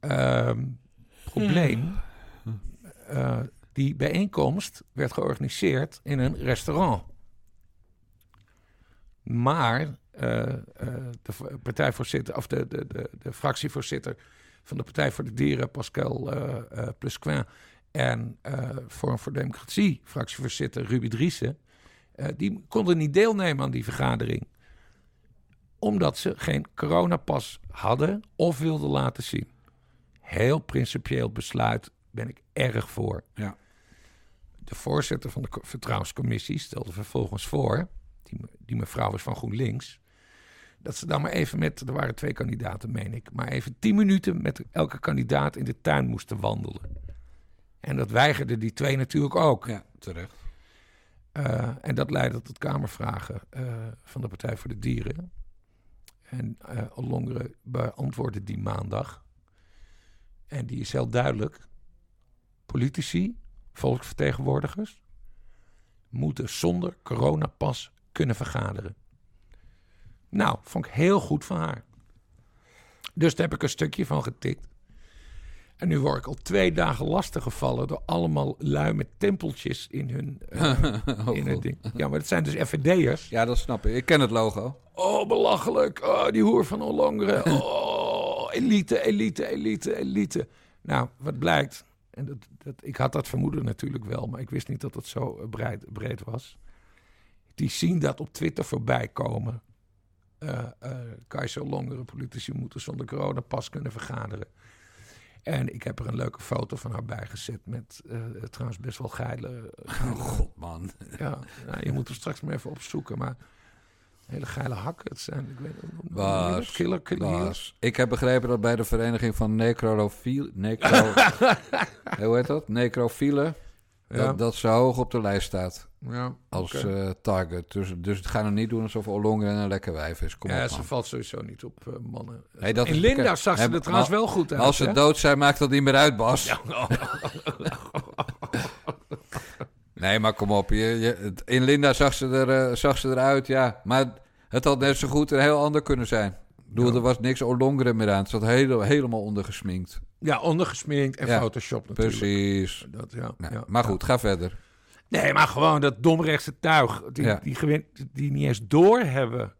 Ehm, probleem, eh, die bijeenkomst werd georganiseerd in een restaurant. Maar eh, de partijvoorzitter, of de, de, de, de fractievoorzitter van de Partij voor de Dieren, Pascal Plusquin, en Forum voor Democratie, fractievoorzitter Ruby Driessen, die konden niet deelnemen aan die vergadering. Omdat ze geen coronapas hadden of wilden laten zien. Heel principieel besluit ben ik erg voor. Ja. De voorzitter van de co- vertrouwenscommissie stelde vervolgens voor, die, die mevrouw is van GroenLinks, dat ze dan maar even met, er waren twee kandidaten, meen ik, maar even tien minuten met elke kandidaat in de tuin moesten wandelen. En dat weigerden die twee natuurlijk ook. Ja, terecht. Eh, en dat leidde tot kamervragen eh, van de Partij voor de Dieren. En eh Ollongren beantwoordde die maandag. En die is heel duidelijk. Politici, volksvertegenwoordigers, moeten zonder coronapas kunnen vergaderen. Nou, vond ik heel goed van haar. Dus daar heb ik een stukje van getikt. En nu word ik al twee dagen lastiggevallen door allemaal lui met tempeltjes in hun, eh, Oh, in ding. Ja, maar dat zijn dus FVD'ers. Ja, dat snap ik. Ik ken het logo. Oh, belachelijk. Oh, die hoer van Ollongren. Oh, elite, elite, elite, elite. Nou, wat blijkt. En dat, dat, ik had dat vermoeden natuurlijk wel, maar ik wist niet dat het zo eh, breed, breed was. Die zien dat op Twitter voorbij komen. Eh eh Keizer Ollongren, politici moeten zonder coronapas kunnen vergaderen. En ik heb er een leuke foto van haar bijgezet met eh, trouwens best wel geile... geile Oh, god, man. ja, nou, je moet er straks maar even opzoeken. Maar hele geile hakken. Het zijn, ik weet niet. Bas, Killer. Ik heb begrepen dat bij de vereniging van necrofiel... Necro... hoe heet dat? Necrofielen. Ja, Dat, dat ze hoog op de lijst staat ja, als eh, target. Dus, dus het gaan er niet doen alsof Ollongren een lekker wijf is. Kom ja, op, ze valt sowieso niet op eh, mannen. Dat In is Linda zag ze er trouwens wel goed uit. Als ze hè? dood zijn, maakt dat niet meer uit, Bas. nee, maar kom op. Je, in Linda zag ze, er, eh, zag ze eruit, ja. Maar het had net zo goed een heel ander kunnen zijn. Ja. er was niks Ollongren meer aan. Het zat hele, helemaal ondergesminkt. Ja, ondergesminkt en Ja, Photoshop natuurlijk. Precies. Dat, ja, Nou, ja, maar goed, ga verder. Nee, maar gewoon dat domrechtse tuig. Die, Ja. die, gewin- die niet eens doorhebben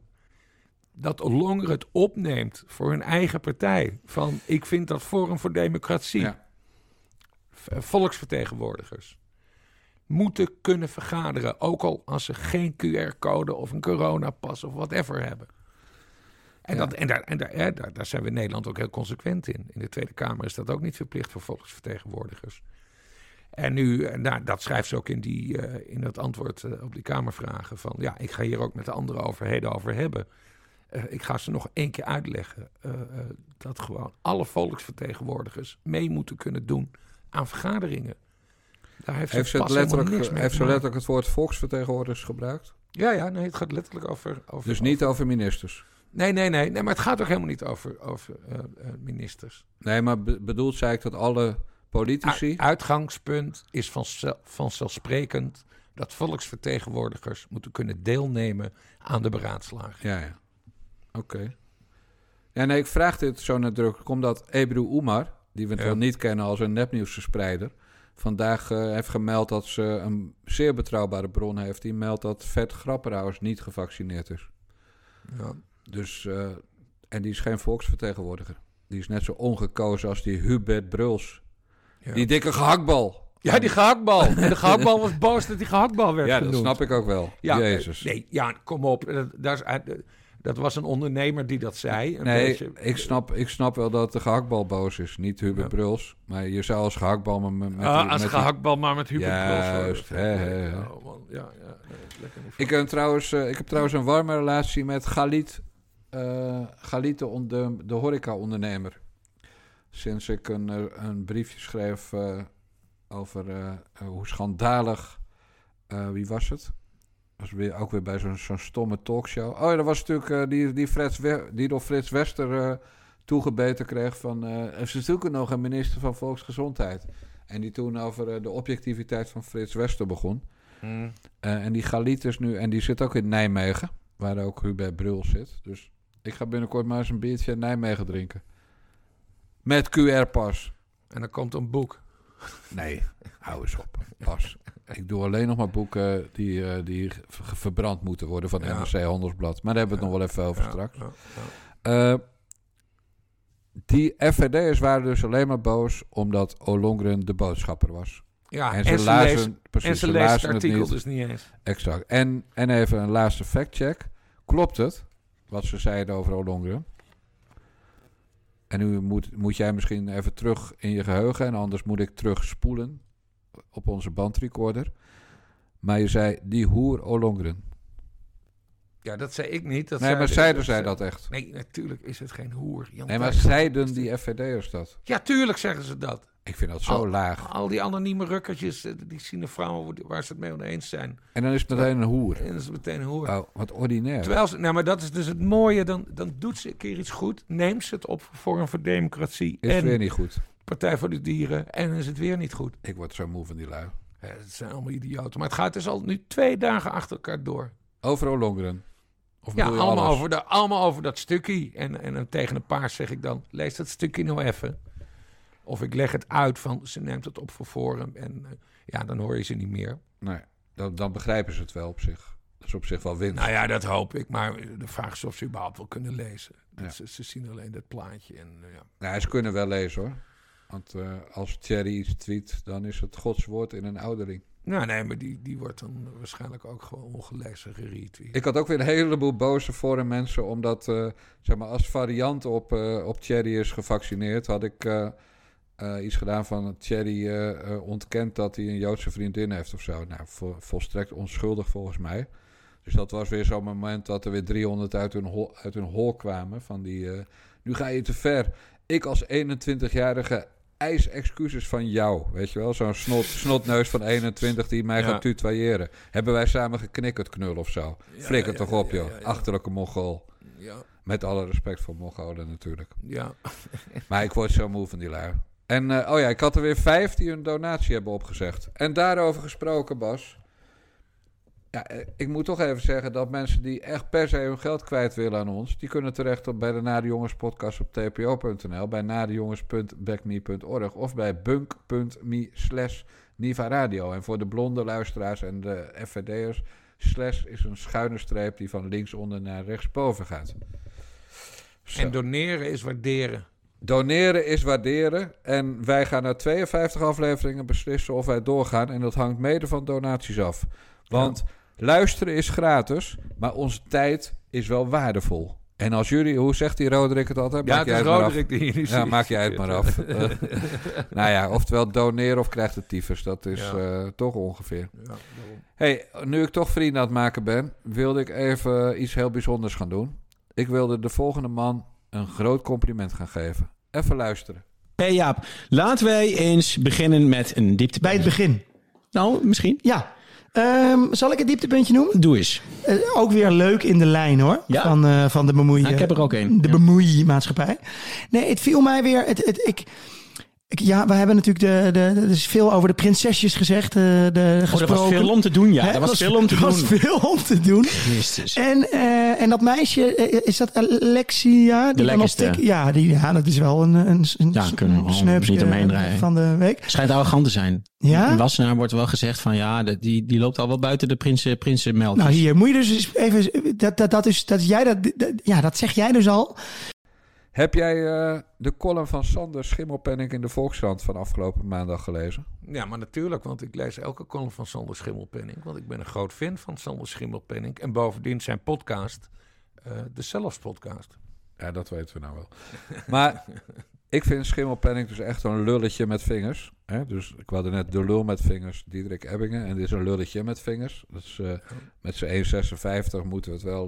dat Ollongren het opneemt voor hun eigen partij. Van, ik vind dat Forum voor Democratie, Ja. v- volksvertegenwoordigers, moeten kunnen vergaderen. Ook al als ze geen QR-code of een coronapas of whatever hebben. En, Ja. dat, en, daar, en daar, daar zijn we in Nederland ook heel consequent in. In de Tweede Kamer is dat ook niet verplicht voor volksvertegenwoordigers. En nu, eh, nou, dat schrijft ze ook in, die, eh, in het antwoord eh, op die Kamervragen. Van ja, ik ga hier ook met de andere overheden over hebben. Ik ga ze nog één keer uitleggen dat gewoon alle volksvertegenwoordigers mee moeten kunnen doen aan vergaderingen. Daar heeft, Heeft ze, het letterlijk, niks mee heeft ze letterlijk het woord volksvertegenwoordigers gebruikt? Ja, ja, nee, het gaat letterlijk over. over Dus niet over ministers? Nee, nee, nee, nee, maar het gaat ook helemaal niet over, over ministers. Nee, maar be- bedoelt zij dat alle politici... Uitgangspunt is vanzel- vanzelfsprekend dat volksvertegenwoordigers moeten kunnen deelnemen aan de beraadslaging. Ja, ja. Oké. Ja, nee, ik vraag dit zo nadrukkelijk omdat Ebru Umar, die we Ja. wel niet kennen als een nepnieuwsverspreider, vandaag eh, heeft gemeld dat ze een zeer betrouwbare bron heeft. Die meldt dat Vet Grapperhaus niet gevaccineerd is. Ja. Dus, eh, en die is geen volksvertegenwoordiger. Die is net zo ongekozen als die Hubert Bruls. Ja. Die dikke gehaktbal. Ja, die gehaktbal. En de gehaktbal was boos dat die gehaktbal werd Ja, genoemd. dat snap ik ook wel. Ja, Jezus. eh, Nee, ja, kom op. Daar is, eh, Dat was een ondernemer die dat zei. Een Nee, beetje- ik snap, ik snap wel dat de gehaktbal boos is. Niet Hubert Ja. Bruls. Maar je zou als gehaktbal met, met, Ah, als met gehaktbal maar met Hubert Juist, Bruls. hè. Ja, man, ja, ja, lekker niet Ik heb, trouwens, eh, ik heb trouwens een warme relatie met Galit, on- de, de horeca-ondernemer. Sinds ik een, eh, een briefje schreef eh, over eh, hoe schandalig... wie was het? was weer, ook weer bij zo'n zo'n stomme talkshow. Oh ja, dat was natuurlijk die, die, Frits We- die door Frits Wester toegebeten kreeg van... ze zoeken nog een minister van Volksgezondheid. En die toen over de objectiviteit van Frits Wester begon. Hmm. En die Galit is nu, en die zit ook in Nijmegen, waar ook Hubert Brul zit. Dus ik ga binnenkort maar eens een biertje in Nijmegen drinken. Met QR-pas. En dan komt een boek. Nee, hou eens op. Pas. Ik doe alleen nog maar boeken die, eh, die ver- verbrand moeten worden van Ja. NRC Handelsblad. Maar daar hebben we het nog wel even over Ja, straks. Eh, die FVD'ers waren dus alleen maar boos omdat Olongren de boodschapper was. Ja, en ze, ze lazen, leest, precies, en ze ze leest het lazen het artikel niet. dus niet eens. Exact. En, en even een laatste factcheck. Klopt het, wat ze zeiden over Olongren? En nu moet, moet jij misschien even terug in je geheugen... en anders moet ik terug spoelen op onze bandrecorder. Maar je zei, die hoer Olongren. Ja, dat zei ik niet. Dat nee, zei- maar zeiden zij zei- dat echt? Nee, natuurlijk is het geen hoer. Jan Nee, maar zeiden die FVD'ers dat? Ja, tuurlijk zeggen ze dat. Ik vind dat zo Al- laag. Al die anonieme rukkertjes, eh, die zien de vrouwen waar ze het mee oneens zijn. En dan is het meteen een hoer. En dat is meteen een hoer. Oh, wat ordinair. Terwijl ze, nou, maar dat is dus het mooie. Dan, dan doet ze een keer iets goed. Neemt ze het op voor Forum voor Democratie. Is en weer niet goed. Partij voor de Dieren. En is het weer niet goed. Ik word zo moe van die lui. Ja, het zijn allemaal idioten. Maar het gaat dus al nu twee dagen achter elkaar door. Over Olongren. Of Ja, allemaal alles? over, de, allemaal over dat stukje. En, en dan tegen een paar zeg ik dan, lees dat stukje nou even. Of ik leg het uit van, ze neemt het op voor Forum. En eh, ja, dan hoor je ze niet meer. Nee, dan, dan begrijpen ze het wel op zich. Dat is op zich wel winst. Nou ja, dat hoop ik. Maar de vraag is of ze überhaupt wel kunnen lezen. Ja. Ze, ze zien alleen dat plaatje. En, eh, ja. Nou, ze kunnen wel lezen hoor. Want eh, als Thierry iets tweet, dan is het Gods woord in een oudering. Nou nee, maar die, die wordt dan waarschijnlijk ook gewoon ongelezen geretweet. Ik had ook weer een heleboel boze forum mensen, omdat zeg maar, als variant op, eh, op Thierry is gevaccineerd, had ik eh, iets gedaan van Thierry eh, eh, ontkent dat hij een Joodse vriendin heeft of zo. Nou, vo- volstrekt onschuldig volgens mij. Dus dat was weer zo'n moment dat er weer 300 uit hun, hol, uit hun hol kwamen. Van die, nu ga je te ver. Ik als 21-jarige eis excuses van jou. Weet je wel, zo'n snot, snotneus van 21 die mij Ja. gaat tutoyeren. Hebben wij samen geknikkerd knul of zo? Flikker ja, toch op, joh. Achterlijke Mongool. Ja, Met alle respect voor Mongolen natuurlijk. ja. Maar ik word zo moe van die lui. En eh, oh ja, ik had er weer vijf die een donatie hebben opgezegd. En daarover gesproken, Bas. Ja, eh, ik moet toch even zeggen dat mensen die echt per se hun geld kwijt willen aan ons... die kunnen terecht op, bij de Nade Jongens podcast op tpo.nl... bij nadejongens.backme.org of bij bunk.me slash Niva Radio. En voor de blonde luisteraars en de FVD'ers... slash is een schuine streep die van linksonder naar rechtsboven gaat. Zo. En doneren is waarderen. Doneren is waarderen. En wij gaan na 52 afleveringen beslissen of wij doorgaan. En dat hangt mede van donaties af. Want luisteren is gratis, maar onze tijd is wel waardevol. En als jullie, hoe zegt die Roderick het altijd? Ja, Maak het is het maar af. Roderick die Ja, maak jij het maar af. Eh, nou ja, oftewel doneren of krijgt het tyfus. Dat is Ja. eh, toch ongeveer. Ja, hey, nu ik toch vrienden aan het maken ben, wilde ik even iets heel bijzonders gaan doen. Ik wilde de volgende man een groot compliment gaan geven. Even luisteren. Hey Jaap, laten wij eens beginnen met een dieptepunt. Bij het begin. Nou, misschien. Ja. Ehm, zal ik het dieptepuntje noemen? Doe eens. Eh, ook weer leuk in de lijn hoor. Ja. Van, eh, van de bemoeien. Nou, ik heb er ook één. De Ja. bemoeimaatschappij. Nee, het viel mij weer. Het, het, ik, ja, we hebben natuurlijk de, de, er is veel over de prinsesjes gezegd. eh, de, Oh, er was veel om te doen, ja. Er was veel om te er doen. was veel om te doen. Christus. En, eh, en dat meisje, eh, is dat Alexia? Die De dan op lekkerste. tik- ja, die, ja, dat is wel een, een, een Ja, kunnen we niet omheen draaien. van de week. Schijnt arrogant te zijn. Ja? In Wassenaar wordt wel gezegd van ja, de- die, die loopt al wel buiten de prinsen, prinsenmeldjes. Nou, hier moet je dus even. Dat, dat, dat, is, dat, jij dat, dat- ja, dat zeg jij dus al. Heb jij eh, de column van Sander Schimmelpenning in de Volkskrant van afgelopen maandag gelezen? Ja, maar natuurlijk, want ik lees elke column van Sander Schimmelpenning. Want ik ben een groot fan van Sander Schimmelpenning. En bovendien zijn podcast Eh, de Zelfs podcast. Ja, dat weten we nou wel. Maar ik vind Schimmelpenning dus echt een lulletje met vingers. Hè? Dus ik wilde net de lul met vingers, Diederik Ebbingen. En dit is een lulletje met vingers. Dus eh, met zijn 1,56 moeten we het wel...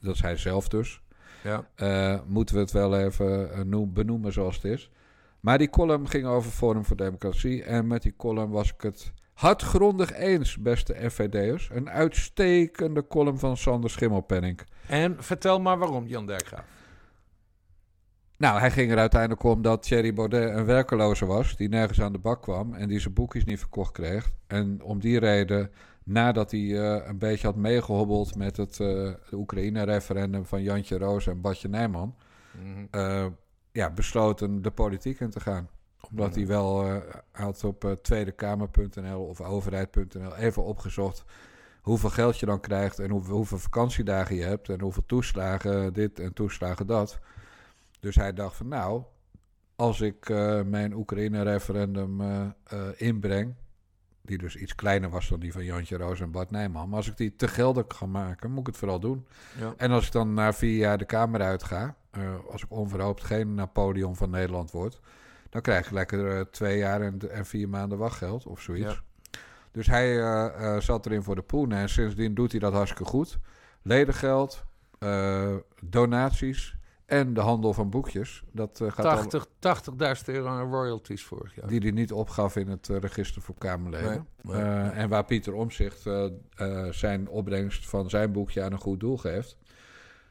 dat is hij zelf dus. Ja. eh, moeten we het wel even eh, noem- benoemen zoals het is. Maar die column ging over Forum voor Democratie. En met die column was ik het hardgrondig eens, beste FVD'ers. Een uitstekende column van Sander Schimmelpenning. En vertel maar waarom, Jan Dijkgraaf. Nou, hij ging er uiteindelijk om dat Thierry Baudet een werkeloze was... die nergens aan de bak kwam en die zijn boekjes niet verkocht kreeg. En om die reden, nadat hij eh, een beetje had meegehobbeld... met het eh, Oekraïne-referendum van Jantje Roos en Badje Nijman... eh, ja, besloten de politiek in te gaan. Omdat hij wel had op tweedekamer.nl of overheid.nl even opgezocht hoeveel geld je dan krijgt en hoeveel, hoeveel vakantiedagen je hebt en hoeveel toeslagen dit en toeslagen dat. Dus hij dacht van nou, als ik mijn Oekraïne-referendum inbreng, die dus iets kleiner was dan die van Jantje Roos en Bart Nijman, maar als ik die te geldig ga maken, moet ik het vooral doen. Ja. En als ik dan na vier jaar de Kamer uitga, eh, als ik onverhoopt geen Napoleon van Nederland word, dan krijg ik lekker eh, twee jaar en, en vier maanden wachtgeld of zoiets. Ja. Dus hij eh, zat erin voor de poen en sindsdien doet hij dat hartstikke goed. Ledengeld, donaties en de handel van boekjes. Dat eh, gaat al, 80 80.000 euro aan royalties vorig jaar. die hij niet opgaf in het eh, register voor Kamerleden. Nee, nee, Eh, nee. En waar Pieter Omzicht zijn opbrengst van zijn boekje aan een goed doel geeft.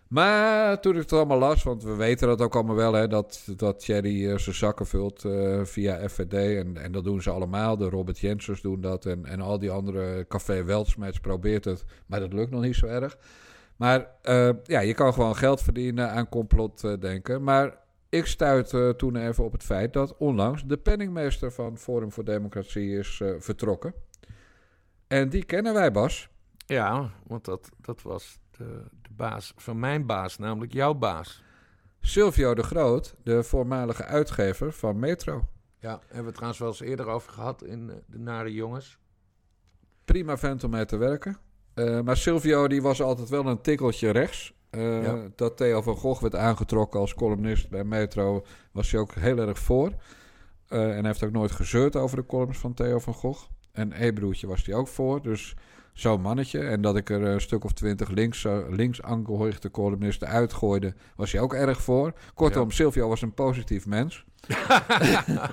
Maar toen ik het allemaal las, want we weten dat ook allemaal wel, hè, dat, dat Thierry zijn zakken vult via FVD. En, en dat doen ze allemaal. De Robert Jensens doen dat. En, en al die andere Café Weltsmets probeert het. Maar dat lukt nog niet zo erg. Maar eh, ja, je kan gewoon geld verdienen aan complot eh, denken. Maar ik stuitte toen even op het feit dat onlangs de penningmeester van Forum voor Democratie is eh, vertrokken. En die kennen wij, Bas. Ja, want dat, dat was de, de baas van mijn baas, namelijk jouw baas. Silvio de Groot, de voormalige uitgever van Metro. Ja, hebben we het trouwens wel eens eerder over gehad in eh, De Nare Jongens. Prima vent om mee te werken. Eh, maar Silvio die was altijd wel een tikkeltje rechts. Eh, Ja. Dat Theo van Gogh werd aangetrokken als columnist bij Metro... was hij ook heel erg voor. Eh, en hij heeft ook nooit gezeurd over de columns van Theo van Gogh. En E-broertje was hij ook voor. Dus zo'n mannetje. En dat ik er een stuk of twintig links, eh, links aangehorigde columnisten uitgooide... was hij ook erg voor. Kortom, Silvio was een positief mens.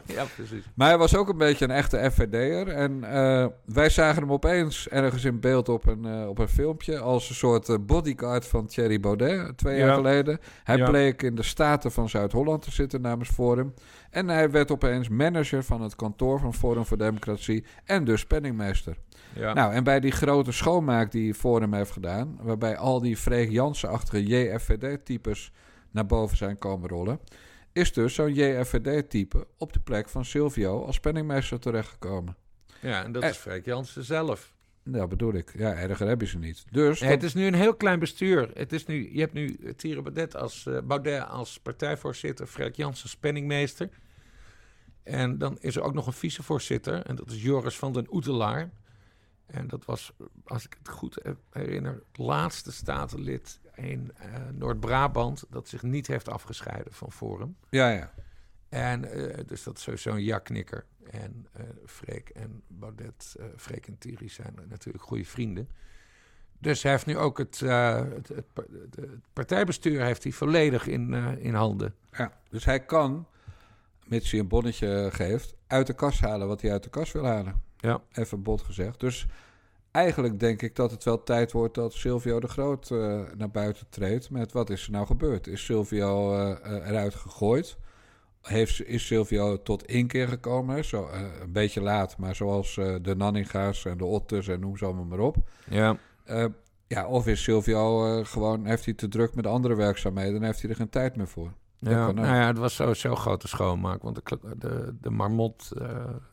ja, precies. Maar hij was ook een beetje een echte FVD'er. En eh, wij zagen hem opeens ergens in beeld op een, eh, op een filmpje... als een soort bodyguard van Thierry Baudet, twee Ja. jaar geleden. Hij Ja. bleek in de Staten van Zuid-Holland te zitten namens Forum. En hij werd opeens manager van het kantoor van Forum voor Democratie... en dus penningmeester. Ja. Nou, en bij die grote schoonmaak die Forum heeft gedaan... waarbij al die Freek Jansen-achtige JFVD-types naar boven zijn komen rollen... is dus zo'n JFVD-type op de plek van Silvio als penningmeester terechtgekomen. ja, en dat Eh. is Freek Jansen zelf. Nou, bedoel ik. Ja, erger heb je ze niet. Dus, Nee, dat- het is nu een heel klein bestuur. Het is nu, je hebt nu Thierry Baudet als, eh, Baudet als partijvoorzitter, Freek Jansen als penningmeester. En dan is er ook nog een vicevoorzitter, en dat is Joris van den Oetelaar. En dat was, als ik het goed herinner, het laatste statenlid in eh, Noord-Brabant dat zich niet heeft afgescheiden van Forum. ja, ja. En eh, dus dat is sowieso een ja-knikker. En eh Freek en Baudet, Freek en Thierry zijn natuurlijk goede vrienden. Dus hij heeft nu ook het, het, het, pa- het- het partijbestuur heeft hij volledig in, in handen. ja. Dus hij kan, mits hij een bonnetje geeft... uit de kas halen wat hij uit de kas wil halen. Ja. Even bot gezegd. Dus eigenlijk denk ik dat het wel tijd wordt dat Silvio de Groot eh, naar buiten treedt met wat is er nou gebeurd? Is Silvio eh, eh, eruit gegooid? Heeft, is Silvio tot inkeer gekomen? Zo, een beetje laat, maar zoals de Nanninga's en de Otters en noem ze allemaal maar op. Ja. Ja, of is Silvio gewoon, heeft hij te druk met andere werkzaamheden en heeft hij er geen tijd meer voor? Ja, nou ja, het was sowieso grote schoonmaak. Want de, de, de marmot,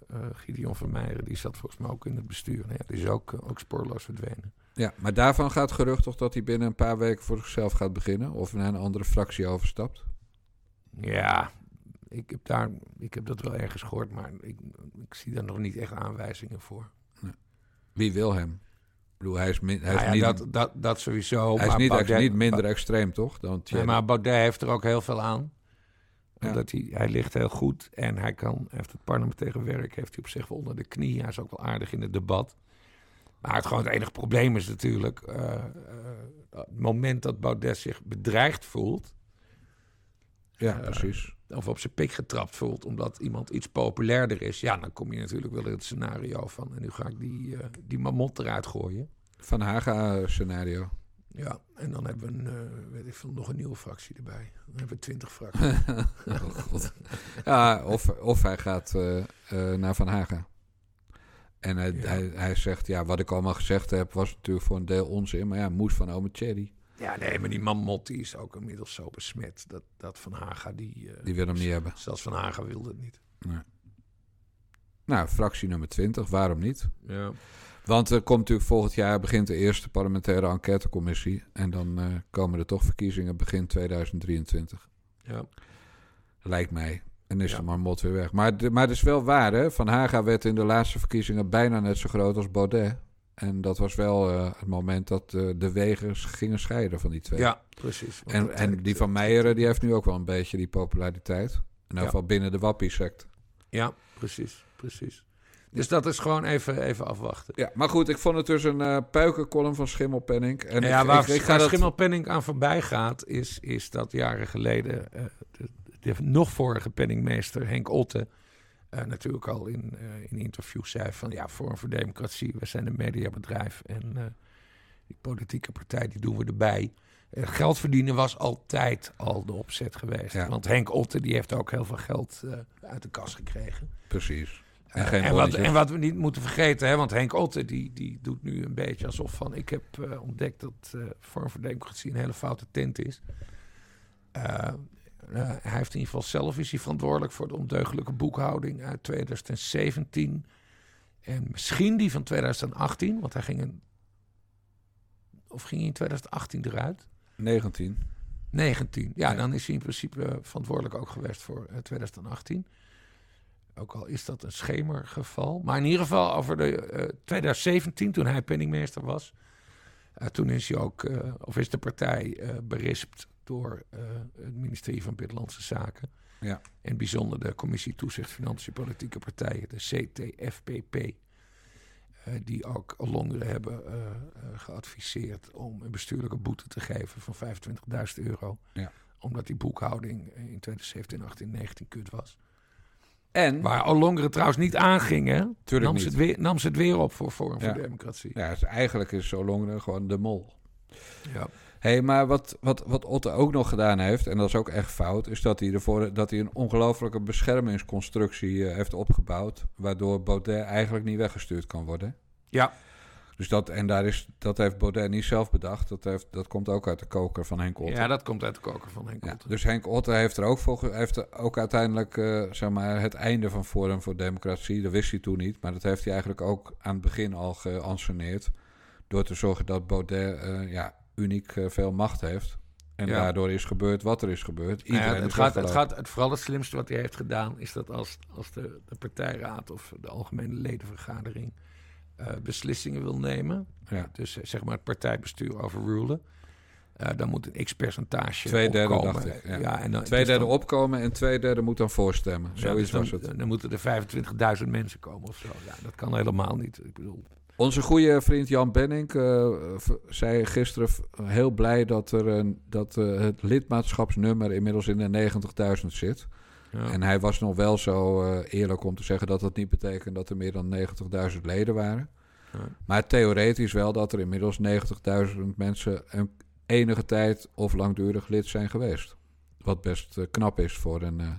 eh, Gideon Vermeijeren, die zat volgens mij ook in het bestuur. Nou ja, die is ook, eh, ook spoorloos verdwenen. Ja, maar daarvan gaat gerucht toch dat hij binnen een paar weken voor zichzelf gaat beginnen of naar een andere fractie overstapt? Ja, ik heb, daar, ik heb dat wel ergens gehoord, maar ik, ik zie daar nog niet echt aanwijzingen voor. Wie wil hem? Ik bedoel, hij is, min, hij is Nou ja, niet, dat, dat, dat sowieso. hij is niet, Baudet- niet minder extreem, toch? Dan Nee, Thierry. maar Baudet heeft er ook heel veel aan. Ja. Omdat hij, hij ligt heel goed en hij, kan, hij heeft het parlementaire werk heeft hij op zich wel onder de knie. Hij is ook wel aardig in het debat. Maar het, gewoon het enige probleem is natuurlijk... eh, eh, het moment dat Baudet zich bedreigd voelt... ja, eh, precies. of op zijn pik getrapt voelt omdat iemand iets populairder is... ja, dan kom je natuurlijk wel in het scenario van... en nu ga ik die, die mamot eruit gooien. Van Haga-scenario. Ja, en dan hebben we een, eh, weet ik veel, nog een nieuwe fractie erbij. Dan hebben we twintig fracties. oh, God. Ja, of, of hij gaat eh, eh, naar Van Haga. En hij, Ja. hij, hij zegt, ja, wat ik allemaal gezegd heb, was natuurlijk voor een deel onzin. Maar ja, moest van ome Thierry. Ja, nee, maar die Mamot die is ook inmiddels zo besmet. Dat, dat Van Haga, die... eh, Die wil hem niet hebben. Zelfs Van Haga wilde het niet. Nou, fractie nummer 20, waarom niet? Ja. Want er komt natuurlijk volgend jaar begint de eerste parlementaire enquêtecommissie. En dan eh, komen er toch verkiezingen begin 2023. Ja. Lijkt mij. En is Ja. de marmot weer weg. Maar, de- maar het is wel waar, hè? Van Haga werd in de laatste verkiezingen bijna net zo groot als Baudet. En dat was wel eh, het moment dat eh, de wegen gingen scheiden van die twee. ja, precies. En, en die van Meijeren, die heeft nu ook wel een beetje die populariteit. In ieder Ja. geval binnen de wappie-sect. Ja, precies, precies. Dus dat is gewoon even, even afwachten. Ja, maar goed, ik vond het dus een eh puikenkolom van Schimmelpenning. En ja, ik, waar, ik, ik ga waar dat... Schimmelpenning aan voorbij gaat, is, is dat jaren geleden eh, de, de nog vorige penningmeester Henk Otte eh, natuurlijk al in, in interviews zei van ja, Forum voor Democratie, we zijn een mediabedrijf en die politieke partij die doen we erbij. Geld verdienen was altijd al de opzet geweest. Ja. Want Henk Otte die heeft ook heel veel geld uit de kas gekregen. Precies. En en, wat, en wat we niet moeten vergeten, hè, want Henk Otte die, die doet nu een beetje alsof van... ik heb eh, ontdekt dat eh Vorm voor Democratie een hele foute tent is. Eh, hij heeft in ieder geval zelf is hij verantwoordelijk voor de ondeugelijke boekhouding uit 2017. En misschien die van 2018, want hij ging een... Of ging hij in 2018 eruit? 19. 19. Ja, Ja. dan is hij in principe verantwoordelijk ook geweest voor eh, 2018. Ook al is dat een schemergeval. Maar in ieder geval over de eh, 2017, toen hij penningmeester was. eh, toen is hij ook, eh, of is de partij eh, berispt door eh, het ministerie van Binnenlandse Zaken. Ja. En bijzonder de Commissie Toezicht Financiën Politieke Partijen, de CTFPP. eh, die ook Longeren hebben eh, eh, geadviseerd om een bestuurlijke boete te geven van 25.000 euro. Ja. Omdat die boekhouding in 2017, 18, 19 kut was. En, Waar Olongeren trouwens niet aanging, hè? Tuurlijk nam, Ze het weer, nam ze het weer op voor Forum Ja. voor Democratie. ja, dus eigenlijk is Solongeren gewoon de mol. Ja. hey, maar wat, wat, wat Otte ook nog gedaan heeft, en dat is ook echt fout, is dat hij, ervoor, dat hij een ongelofelijke beschermingsconstructie eh, heeft opgebouwd, waardoor Baudet eigenlijk niet weggestuurd kan worden. Ja. Dus dat, en daar is, dat heeft Baudet niet zelf bedacht, dat, heeft, dat komt ook uit de koker van Henk Otte. ja, dat komt uit de koker van Henk Ja, Otte. dus Henk Otte heeft er ook, voor, heeft er ook uiteindelijk eh, zeg maar, het einde van Forum voor Democratie. Dat wist hij toen niet, maar dat heeft hij eigenlijk ook aan het begin al geanceneerd. Door te zorgen dat Baudet eh, ja, uniek eh, veel macht heeft. En Ja. daardoor is gebeurd wat er is gebeurd. Nou ja, het, is gaat, het gaat, het, vooral het slimste wat hij heeft gedaan is dat als, als de, de partijraad of de algemene ledenvergadering eh, beslissingen wil nemen, Ja. dus eh, zeg maar het partijbestuur overrulen, eh, dan moet een x-percentage Twee derde, opkomen. dacht ik, ja. en dan, Twee dus derde dan- opkomen en twee derde moet dan voorstemmen. ja, Zoiets dus dan, was het. Dan moeten er 25.000 mensen komen of zo. Ja, dat kan helemaal niet. Ik bedoel, Onze goede vriend Jan Benning zei gisteren heel blij dat, er een, dat het lidmaatschapsnummer inmiddels in de 90.000 zit. Ja. En hij was nog wel zo eh, eerlijk om te zeggen dat dat niet betekent dat er meer dan 90.000 leden waren. Ja. Maar theoretisch wel dat er inmiddels 90.000 mensen een enige tijd of langdurig lid zijn geweest. Wat best eh, knap is voor een eh,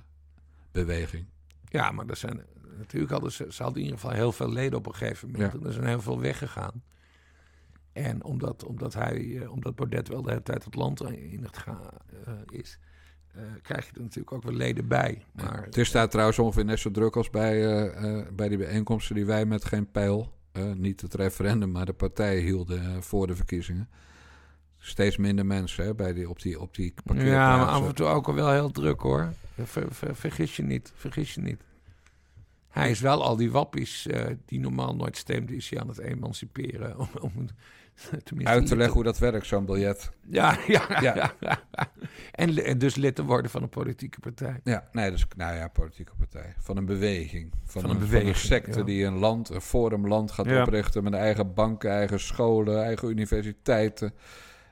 beweging. Ja, maar er zijn natuurlijk hadden ze, ze hadden in ieder geval heel veel leden op een gegeven moment. Ja. En er zijn heel veel weggegaan. En omdat, omdat hij, omdat Baudet wel de hele tijd het land in het gaan is, eh, krijg je er natuurlijk ook wel leden bij. Maar Het is daar trouwens ongeveer net zo druk als bij, eh, eh, bij die bijeenkomsten die wij met geen pijl, niet het referendum, maar de partijen hielden voor de verkiezingen. Steeds minder mensen hè, bij die, op die, op die ja, maar af en toe ook al wel heel druk hoor. Ver- ver- vergis je niet, vergis je niet. hij is wel al die wappies die normaal nooit stemden, is hij aan het emanciperen. Om, Uit te leggen hoe dat werkt, zo'n biljet. Ja, ja, Ja. ja. En, dus lid te worden van een politieke partij. Ja, nee, dus, nou ja, politieke partij. Van een beweging. Van, Van een, een van een beweging, secte ja. die een land, een forumland gaat Ja. oprichten met eigen banken, eigen scholen, eigen universiteiten,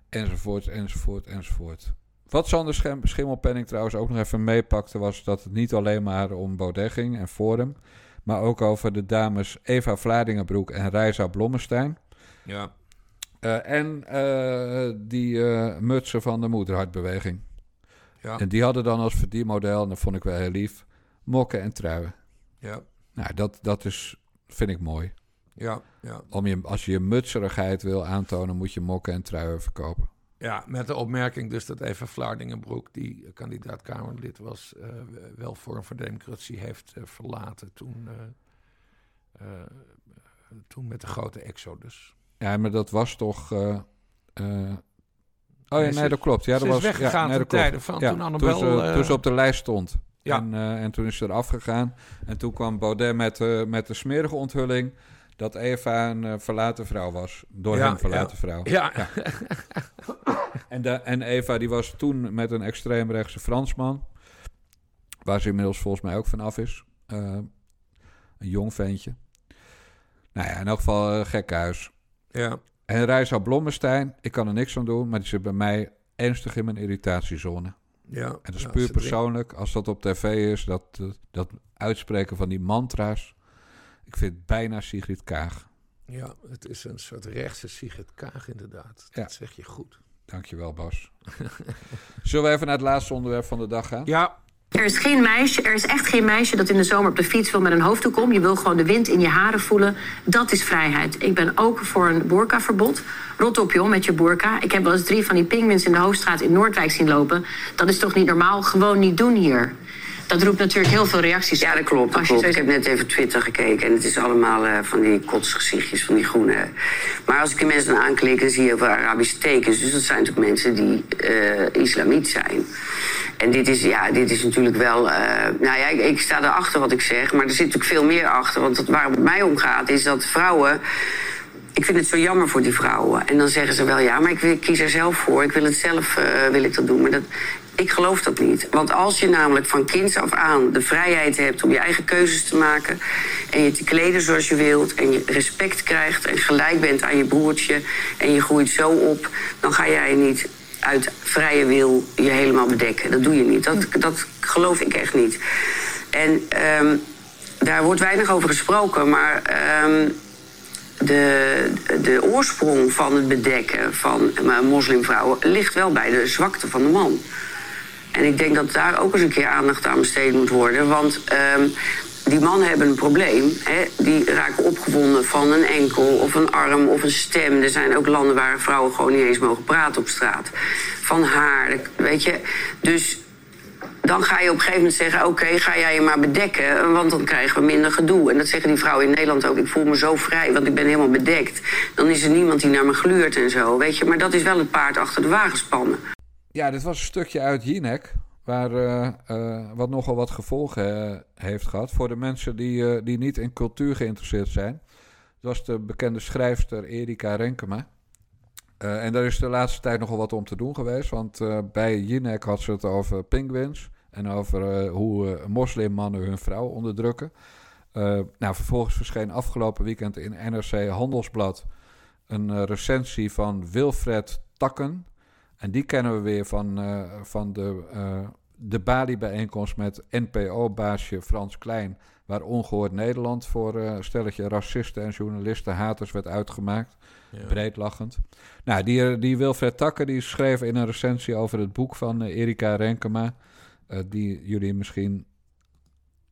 enzovoort, enzovoort, enzovoort. Wat Sander Schimmelpenning trouwens ook nog even meepakte, was dat het niet alleen maar om Baudet ging en Forum, maar ook over de dames Eva Vladingenbroek en Reisa Blommestein. Ja. Eh, en eh, die eh, mutsen van de moederhartbeweging. Ja. En die hadden dan als verdienmodel, en dat vond ik wel heel lief, mokken en truien. Ja. Nou, dat, dat is, vind ik mooi. Ja. Ja. Om je, als je je mutserigheid wil aantonen, moet je mokken en truien verkopen. Ja, met de opmerking dus dat Eva Vlaardingenbroek, die kandidaat Kamerlid was, wel Forum voor Democratie heeft verlaten toen, toen met de grote exodus. Ja, maar dat was toch... eh, eh, Oh ja, Nee, dat klopt. Ja, dat is was, weggegaan ja, nee, ten dat klopt. tijde van ja, toen Annabel, Toen ze, eh, toen ze op de lijst stond. Ja. En, en toen is ze eraf gegaan. En toen kwam Baudet met, eh, met de smerige onthulling... dat Eva een verlaten vrouw was. Door Ja, hem verlaten vrouw. Ja. En, de, en Eva die was toen met een extreemrechtse Fransman... waar ze inmiddels volgens mij ook vanaf is. Eh, een jong ventje. Nou ja, in elk geval uh, gekhuis. Ja. En Reisa Blommestein, ik kan er niks aan doen... maar die zit bij mij ernstig in mijn irritatiezone. Ja, En dat is ja, puur persoonlijk. Als dat op tv is, dat, dat uitspreken van die mantra's. Ik vind het bijna Sigrid Kaag. Ja, het is een soort rechtse Sigrid Kaag inderdaad. Ja. Dat zeg je goed. Dankjewel, Bas. Zullen we even naar het laatste onderwerp van de dag gaan? Ja. Er is geen meisje, er is echt geen meisje dat in de zomer op de fiets wil met een hoofddoek om. Je wil gewoon de wind in je haren voelen. Dat is vrijheid. Ik ben ook voor een boerkaverbod. Rot op joh, met je boerka. Ik heb wel eens drie van die pinguïns in de Hoofdstraat in Noordwijk zien lopen. Dat is toch niet normaal? Gewoon niet doen hier. Dat roept natuurlijk heel veel reacties. Ja, dat klopt. Dat klopt. zo- Ik heb net even Twitter gekeken en het is allemaal eh, van die kotsgezichtjes, van die groene. Maar als ik die mensen dan aanklik, dan zie je wel Arabische tekens. Dus dat zijn natuurlijk mensen die eh islamiet zijn. En dit is, ja, dit is natuurlijk wel... eh, nou ja, ik, ik sta erachter wat ik zeg, maar er zit natuurlijk veel meer achter. Want waar het mij om gaat, is dat vrouwen... Ik vind het zo jammer voor die vrouwen. En dan zeggen ze wel, ja, maar ik, kies er zelf voor. Ik wil het zelf, wil ik dat doen. Maar dat, ik geloof dat niet. Want als je namelijk van kinds af aan de vrijheid hebt om je eigen keuzes te maken... en je te kleden zoals je wilt en je respect krijgt... en gelijk bent aan je broertje en je groeit zo op... dan ga jij niet uit vrije wil je helemaal bedekken. Dat doe je niet. Dat, dat geloof ik echt niet. En ehm, daar wordt weinig over gesproken, maar... ehm, de, de oorsprong van het bedekken van eh, moslimvrouwen ligt wel bij de zwakte van de man. En ik denk dat daar ook eens een keer aandacht aan besteed moet worden. Want ehm, die mannen hebben een probleem. Hè? Die raken opgewonden van een enkel of een arm of een stem. Er zijn ook landen waar vrouwen gewoon niet eens mogen praten op straat. Van haar, weet je. Dus dan ga je op een gegeven moment zeggen... oké, ga jij je maar bedekken, want dan krijgen we minder gedoe. En dat zeggen die vrouwen in Nederland ook. Ik voel me zo vrij, want ik ben helemaal bedekt. Dan is er niemand die naar me gluurt en zo, weet je. Maar dat is wel het paard achter de wagen spannen. Ja, dit was een stukje uit Jinek, waar, eh, eh, wat nogal wat gevolgen eh, heeft gehad voor de mensen die, die niet in cultuur geïnteresseerd zijn. Dat was de bekende schrijfster Erika Renkema. En daar is de laatste tijd nogal wat om te doen geweest, want bij Jinek had ze het over penguins en over hoe moslimmannen hun vrouw onderdrukken. Nou, vervolgens verscheen afgelopen weekend in NRC Handelsblad een recensie van Wilfred Takken. En die kennen we weer van, eh, van de, eh, de Bali-bijeenkomst met NPO-baasje Frans Klein, waar Ongehoord Nederland voor een stelletje racisten en journalisten haters werd uitgemaakt. Ja. Breed lachend. Nou, die, die Wilfred Takken die schreef in een recensie over het boek van Erika Renkema, die jullie misschien,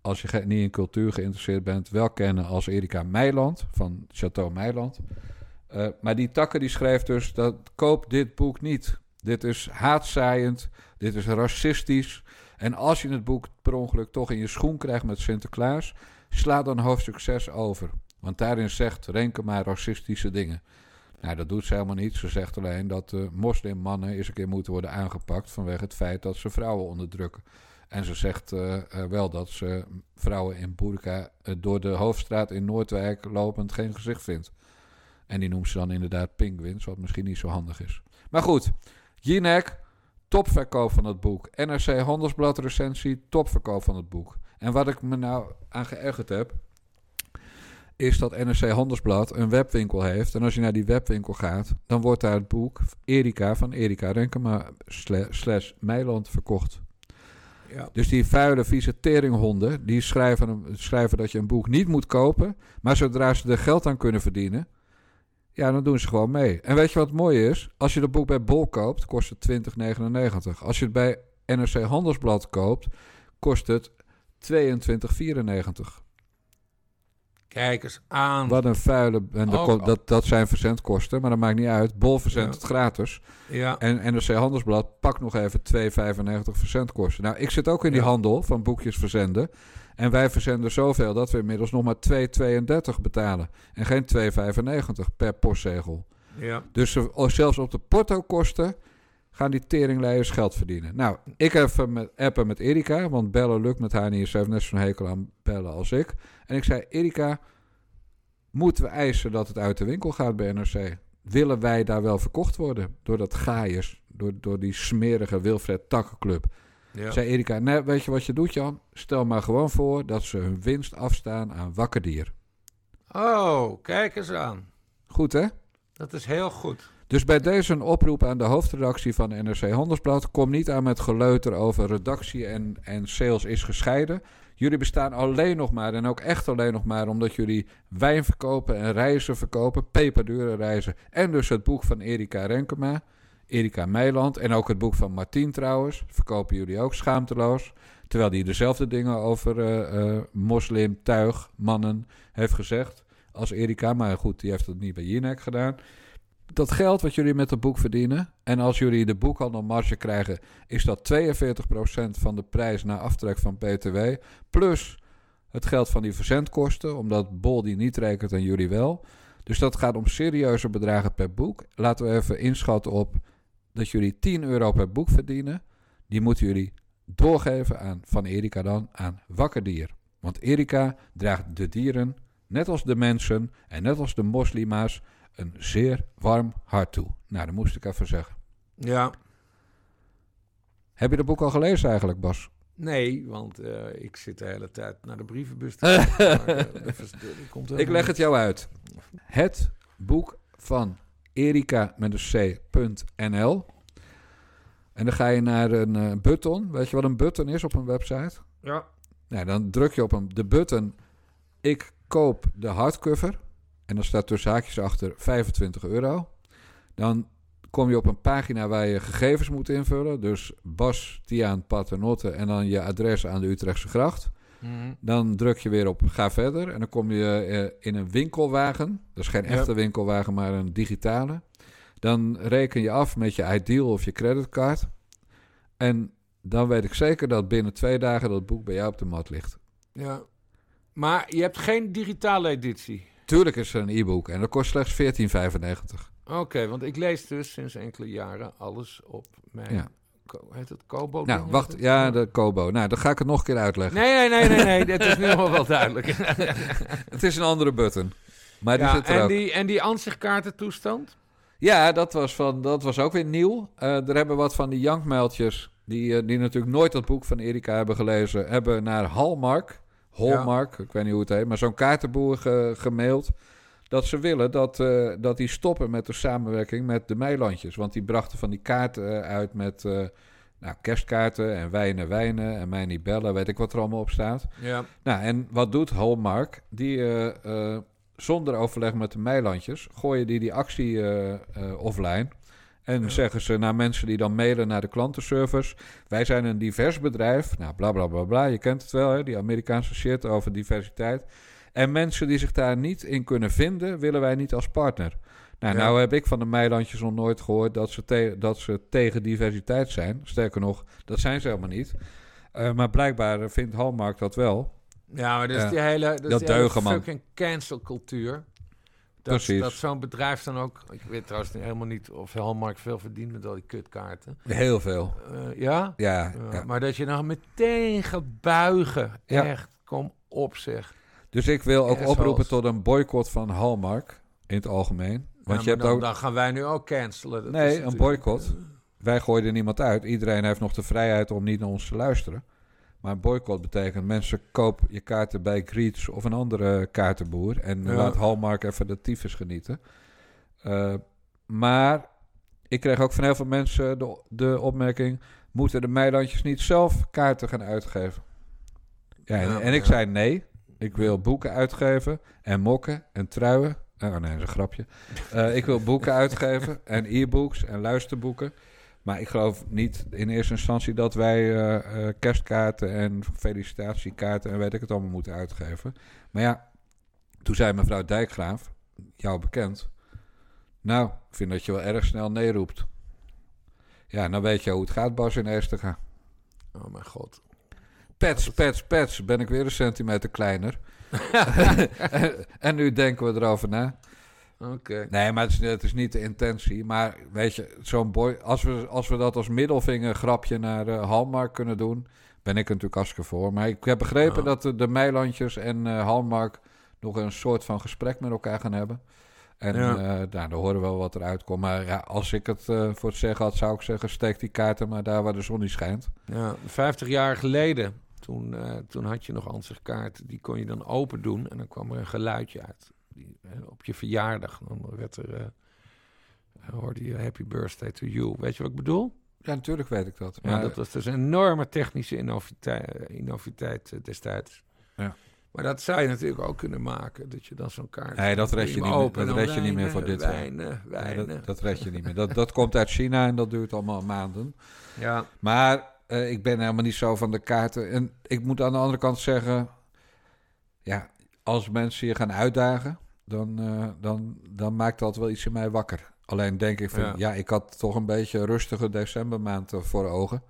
als je niet in cultuur geïnteresseerd bent, wel kennen als Erika Meiland van Chateau Meiland. Maar die takken die schreef dus dat koop dit boek niet. Dit is haatzaaiend, dit is racistisch. En als je het boek per ongeluk toch in je schoen krijgt met Sinterklaas, sla dan hoofdstuk 6 over. Want daarin zegt Renkema racistische dingen. Nou, dat doet ze helemaal niet. Ze zegt alleen dat uh, moslimmannen eens een keer moeten worden aangepakt vanwege het feit dat ze vrouwen onderdrukken. En ze zegt eh, eh, wel dat ze vrouwen in burka eh, door de hoofdstraat in Noordwijk lopend geen gezicht vindt. En die noemt ze dan inderdaad pinguïns, wat misschien niet zo handig is. Maar goed, Jinek, topverkoop van het boek. NRC Handelsblad recensie, topverkoop van het boek. En wat ik me nou aan geërgerd heb, is dat NRC Handelsblad een webwinkel heeft. En als je naar die webwinkel gaat, dan wordt daar het boek Erika van Erika Renkema sla- slash Meiland verkocht. Ja. Dus die vuile, vieze teringhonden, die schrijven, schrijven dat je een boek niet moet kopen. Maar zodra ze er geld aan kunnen verdienen, ja, dan doen ze gewoon mee. En weet je wat mooi is? Als je dat boek bij Bol koopt, kost het 20,99. Als je het bij NRC Handelsblad koopt, kost het 22,94. Kijk eens aan. Wat een vuile... En dat, Oh, dat, dat zijn verzendkosten, maar dat maakt niet uit. Bol verzendt Ja. het gratis. Ja. En NRC Handelsblad pakt nog even 2,95 verzendkosten. Nou, ik zit ook in die Ja. handel van boekjes verzenden. En wij verzenden zoveel dat we inmiddels nog maar 2,32 betalen. En geen 2,95 per postzegel. Ja. Dus oh, zelfs op de portokosten gaan die teringleiers geld verdienen. Nou, ik even met, appen met Erika, want bellen lukt met haar niet. Ze heeft net zo'n hekel aan bellen als ik. En ik zei, Erika, moeten we eisen dat het uit de winkel gaat bij NRC? Willen wij daar wel verkocht worden door dat gaaiers, door, door die smerige Wilfred Takkenclub? Ja. Zei Erika, nee, weet je wat je doet Jan? Stel maar gewoon voor dat ze hun winst afstaan aan wakkerdier. Oh, kijk eens aan. Goed hè? Dat is heel goed. Dus bij deze een oproep aan de hoofdredactie van NRC Handelsblad. Kom niet aan met geleuter over redactie en, en sales is gescheiden. Jullie bestaan alleen nog maar en ook echt alleen nog maar omdat jullie wijn verkopen en reizen verkopen. Peperdure reizen. En dus het boek van Erika Renkema, Erika Meiland. En ook het boek van Martien trouwens. Verkopen jullie ook schaamteloos. Terwijl die dezelfde dingen over eh, moslim, tuig, mannen heeft gezegd als Erika. Maar goed, die heeft het niet bij Jinek gedaan dat geld wat jullie met het boek verdienen. En als jullie de boekhandelmarge krijgen, is dat 42% van de prijs na aftrek van BTW. Plus het geld van die verzendkosten, omdat Bol die niet rekent en jullie wel. Dus dat gaat om serieuze bedragen per boek. Laten we even inschatten op dat jullie 10 euro per boek verdienen. Die moeten jullie doorgeven aan van Erika dan aan Wakkerdier. Want Erika draagt de dieren, net als de mensen en net als de moslima's, een zeer warm hart toe. Nou, dat moest ik even zeggen. Ja. Heb je dat boek al gelezen eigenlijk, Bas? Nee, want eh, ik zit de hele tijd naar de brievenbus te kijken. eh, Ik leg het jou uit. Het boek van Erika met een C.nl. En dan ga je naar een eh, button. Weet je wat een button is op een website? Ja. Nou, dan druk je op een, de button ik koop de hardcover. En dan staat tussen haakjes achter 25 euro. Dan kom je op een pagina waar je gegevens moet invullen. Dus Bas, Tiaan, Paternotte en dan je adres aan de Utrechtse gracht. Mhm. Dan druk je weer op ga verder. En dan kom je eh, in een winkelwagen. Dat is geen Ja. echte winkelwagen, maar een digitale. Dan reken je af met je Ideal of je creditcard. En dan weet ik zeker dat binnen twee dagen dat boek bij jou op de mat ligt. Ja. Maar je hebt geen digitale editie. Tuurlijk is er een e-book en dat kost slechts 14,95. Oké, want ik lees dus sinds enkele jaren alles op mijn... Ja. Heet het Kobo? Nou, wacht. Ja, de Kobo. Nou, dan ga ik het nog een keer uitleggen. Nee, nee, nee, nee, nee. Dit is nu wel duidelijk. Het is een andere button. Maar die ja, zit er en, ook. die, en die ansichtkaartentoestand? Ja, dat was, van, dat was ook weer nieuw. Eh, er hebben wat van die jankmuiltjes, die, eh, die natuurlijk nooit dat boek van Erika hebben gelezen, hebben naar Hallmark, Hallmark, ik weet niet hoe het heet, maar zo'n kaartenboer ge- gemaild. Dat ze willen dat, eh, dat die stoppen met de samenwerking met de Meilandjes. Want die brachten van die kaarten eh, uit met eh, nou, kerstkaarten en wijnen, wijnen en mij niet bellen, weet ik wat er allemaal op staat. Ja. Nou, en wat doet Hallmark? Die zonder overleg met de Meilandjes gooien die die actie offline. En zeggen ze naar mensen die dan mailen naar de klantenservice: Wij zijn een divers bedrijf. Nou, bla bla bla bla. Je kent het wel, hè? die Amerikaanse shit over diversiteit. En mensen die zich daar niet in kunnen vinden, willen wij niet als partner. Nou, Ja. nou heb ik van de Meilandjes nog nooit gehoord dat ze, te- dat ze tegen diversiteit zijn. Sterker nog, dat zijn ze helemaal niet. Eh, maar blijkbaar vindt Hallmark dat wel. Ja, maar dat is Ja. die hele, dat Dat die hele deugen, man. fucking cancel cultuur. Precies. Dat zo'n bedrijf dan ook... Ik weet trouwens helemaal niet of Hallmark veel verdient met al die kutkaarten. Heel veel. Eh, ja? Ja. Maar dat je nou meteen gaat buigen. Echt, kom op zeg. Dus ik wil ook Assholes. oproepen tot een boycott van Hallmark in het algemeen. Want Ja, je hebt dan, ook... dan gaan wij nu ook cancelen. Dat Nee, een boycott. Wij gooien er niemand uit. Iedereen heeft nog de vrijheid om niet naar ons te luisteren. Maar een boycott betekent mensen koop je kaarten bij Greets of een andere kaartenboer. En Ja. laat Hallmark even de tyfus genieten. Eh, maar ik kreeg ook van heel veel mensen de, de opmerking... moeten de Meilandjes niet zelf kaarten gaan uitgeven? Ja, en, Ja, en ik zei nee. Ik wil boeken uitgeven en mokken en truien. Oh nee, dat is een grapje. Eh, ik wil boeken uitgeven en e-books en luisterboeken. Maar ik geloof niet in eerste instantie dat wij eh, eh, kerstkaarten en felicitatiekaarten en weet ik het allemaal moeten uitgeven. Maar ja, toen zei mevrouw Dijkgraaf, jou bekend. Nou, ik vind dat je wel erg snel nee roept. Ja, dan weet je hoe het gaat, Bas in Eestega. Oh mijn god. Pets, pets, pets. Ben ik weer een centimeter kleiner. en, en nu denken we erover na. Oké. Nee, maar het is, het is niet de intentie. Maar weet je, zo'n boy, als we, als we dat als middelvinger grapje naar eh Hallmark kunnen doen, ben ik er natuurlijk hartstikke voor. Maar ik heb begrepen dat de, de Meilandjes en eh Hallmark nog een soort van gesprek met elkaar gaan hebben. En Ja. nou, dan horen we wel wat eruit komt. Maar ja, als ik het voor het zeggen had, zou ik zeggen: steek die kaarten maar daar waar de zon niet schijnt. Ja, 50 jaar geleden, toen, eh, toen had je nog ansichtkaarten. Die kon je dan open doen en dan kwam er een geluidje uit. Die, eh, op je verjaardag, dan werd er, eh, hoorde je Happy Birthday to You. Weet je wat ik bedoel? Ja, natuurlijk weet ik dat. Ja, Maar dat was dus een enorme technische innoviteit, innoviteit eh, destijds. Ja. Maar dat zou je natuurlijk ook kunnen maken. Dat je dan zo'n kaart... Nee, dat red je niet meer- open en dat red je niet meer voor dit jaar. Wijnen, Nee, wijnen. dat, dat red je niet meer. Dat, dat komt uit China en dat duurt allemaal maanden. Ja. Maar eh, ik ben helemaal niet zo van de kaarten. En ik moet aan de andere kant zeggen... Ja, als mensen je gaan uitdagen... dan, eh, dan, dan maakt dat wel iets in mij wakker. Alleen denk ik van... Ja. Ja, ik had toch een beetje een rustige decembermaand eh, voor ogen.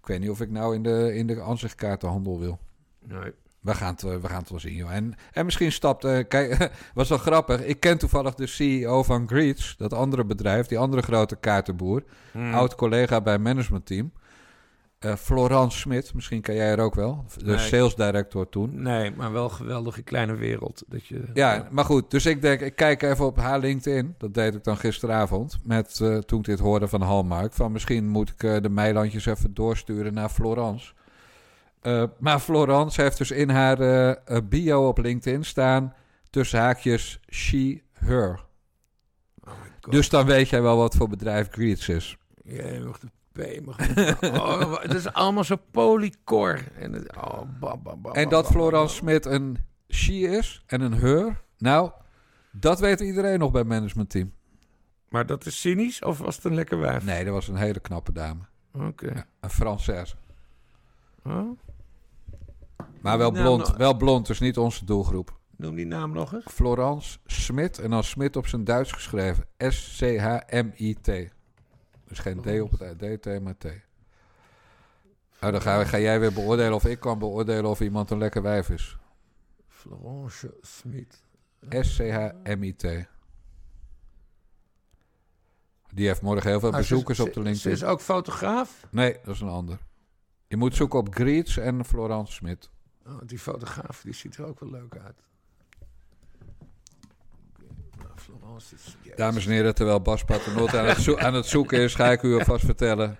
Ik weet niet of ik nou in de, in de aanzichtkaartenhandel wil. Nee. We gaan het, we gaan het wel zien, joh. En, en misschien stapt... kijk, was wel grappig. Ik ken toevallig de CEO van Greets, dat andere bedrijf, die andere grote kaartenboer. Hmm. Oud collega bij managementteam. Eh Florence Smit, misschien ken jij er ook wel. De Nee. sales director toen. Nee, maar wel een geweldige kleine wereld. Dat je, Ja, maar goed. Dus ik denk, ik kijk even op haar LinkedIn. Dat deed ik dan gisteravond. Met, eh, toen ik dit hoorde van Hallmark. Van misschien moet ik eh, de meilandjes even doorsturen naar Florence. Maar Florence heeft dus in haar bio op LinkedIn staan... tussen haakjes she, her. Oh my God. Dus dan weet jij wel wat voor bedrijf Greets is. Jij mag Mag oh, het is allemaal zo polycor. En het, oh, En dat Florence Smit een she is en een her... Nou, dat weet iedereen nog bij het managementteam. Maar dat is cynisch of was het een lekker wijf? Nee, dat was een hele knappe dame. Oké. Een Française. Oh, Maar wel Nou, blond, nou- wel blond, dus niet onze doelgroep. noem die naam nog eens. Florence Smit en dan Smit op zijn Duits geschreven. S-C-H-M-I-T. Dus geen D op het D, T, maar T. Nou, dan ga, ga jij weer beoordelen of ik kan beoordelen of iemand een lekker wijf is. Florence Smit. S-C-H-M-I-T. Die heeft morgen heel veel Ah, is- bezoekers op de ze- Ze LinkedIn. is ook fotograaf. Nee, dat is een ander. Je moet zoeken op Greets en Florence Smit. Oh, die fotograaf die ziet er ook wel leuk uit. Oké, nou, Florence is... Jezus. Dames en heren, terwijl Bas Paternotte aan, het zo- aan het zoeken is, ga ik u alvast vertellen.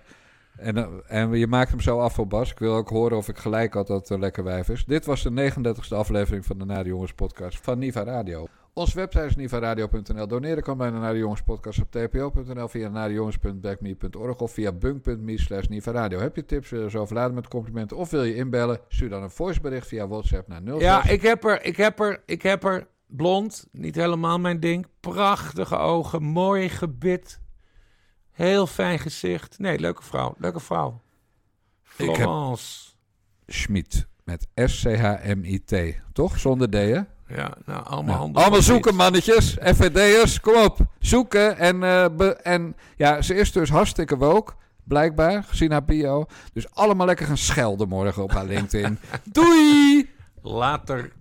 En, eh, en je maakt hem zo af voor Bas. Ik wil ook horen of ik gelijk had dat het een lekker wijf is. Dit was de 39e aflevering van de Naar de Jongens podcast van Niva Radio. Ons website is nivaradio.nl. Doneren kan naar de Jongens podcast op tpo.nl via nadejongens.backme.org of via bunk.me slash nivaradio. Heb je tips, wil je ze overladen met complimenten of wil je inbellen? Stuur dan een voicebericht via WhatsApp naar 06. Ja, ik heb er, ik heb er, ik heb er. Blond, niet helemaal mijn ding. Prachtige ogen, mooi gebit. Heel fijn gezicht. Nee, leuke vrouw, leuke vrouw. Florence. Schmid met S-C-H-M-I-T. Toch? Zonder D, hè? Ja, nou, allemaal Nou, handen. allemaal zoeken, iets. mannetjes. FVD'ers, kom op. Zoeken. En, be- en ja, ze is dus hartstikke woke, blijkbaar, gezien haar bio. Dus allemaal lekker gaan schelden morgen op haar LinkedIn. Doei! Later.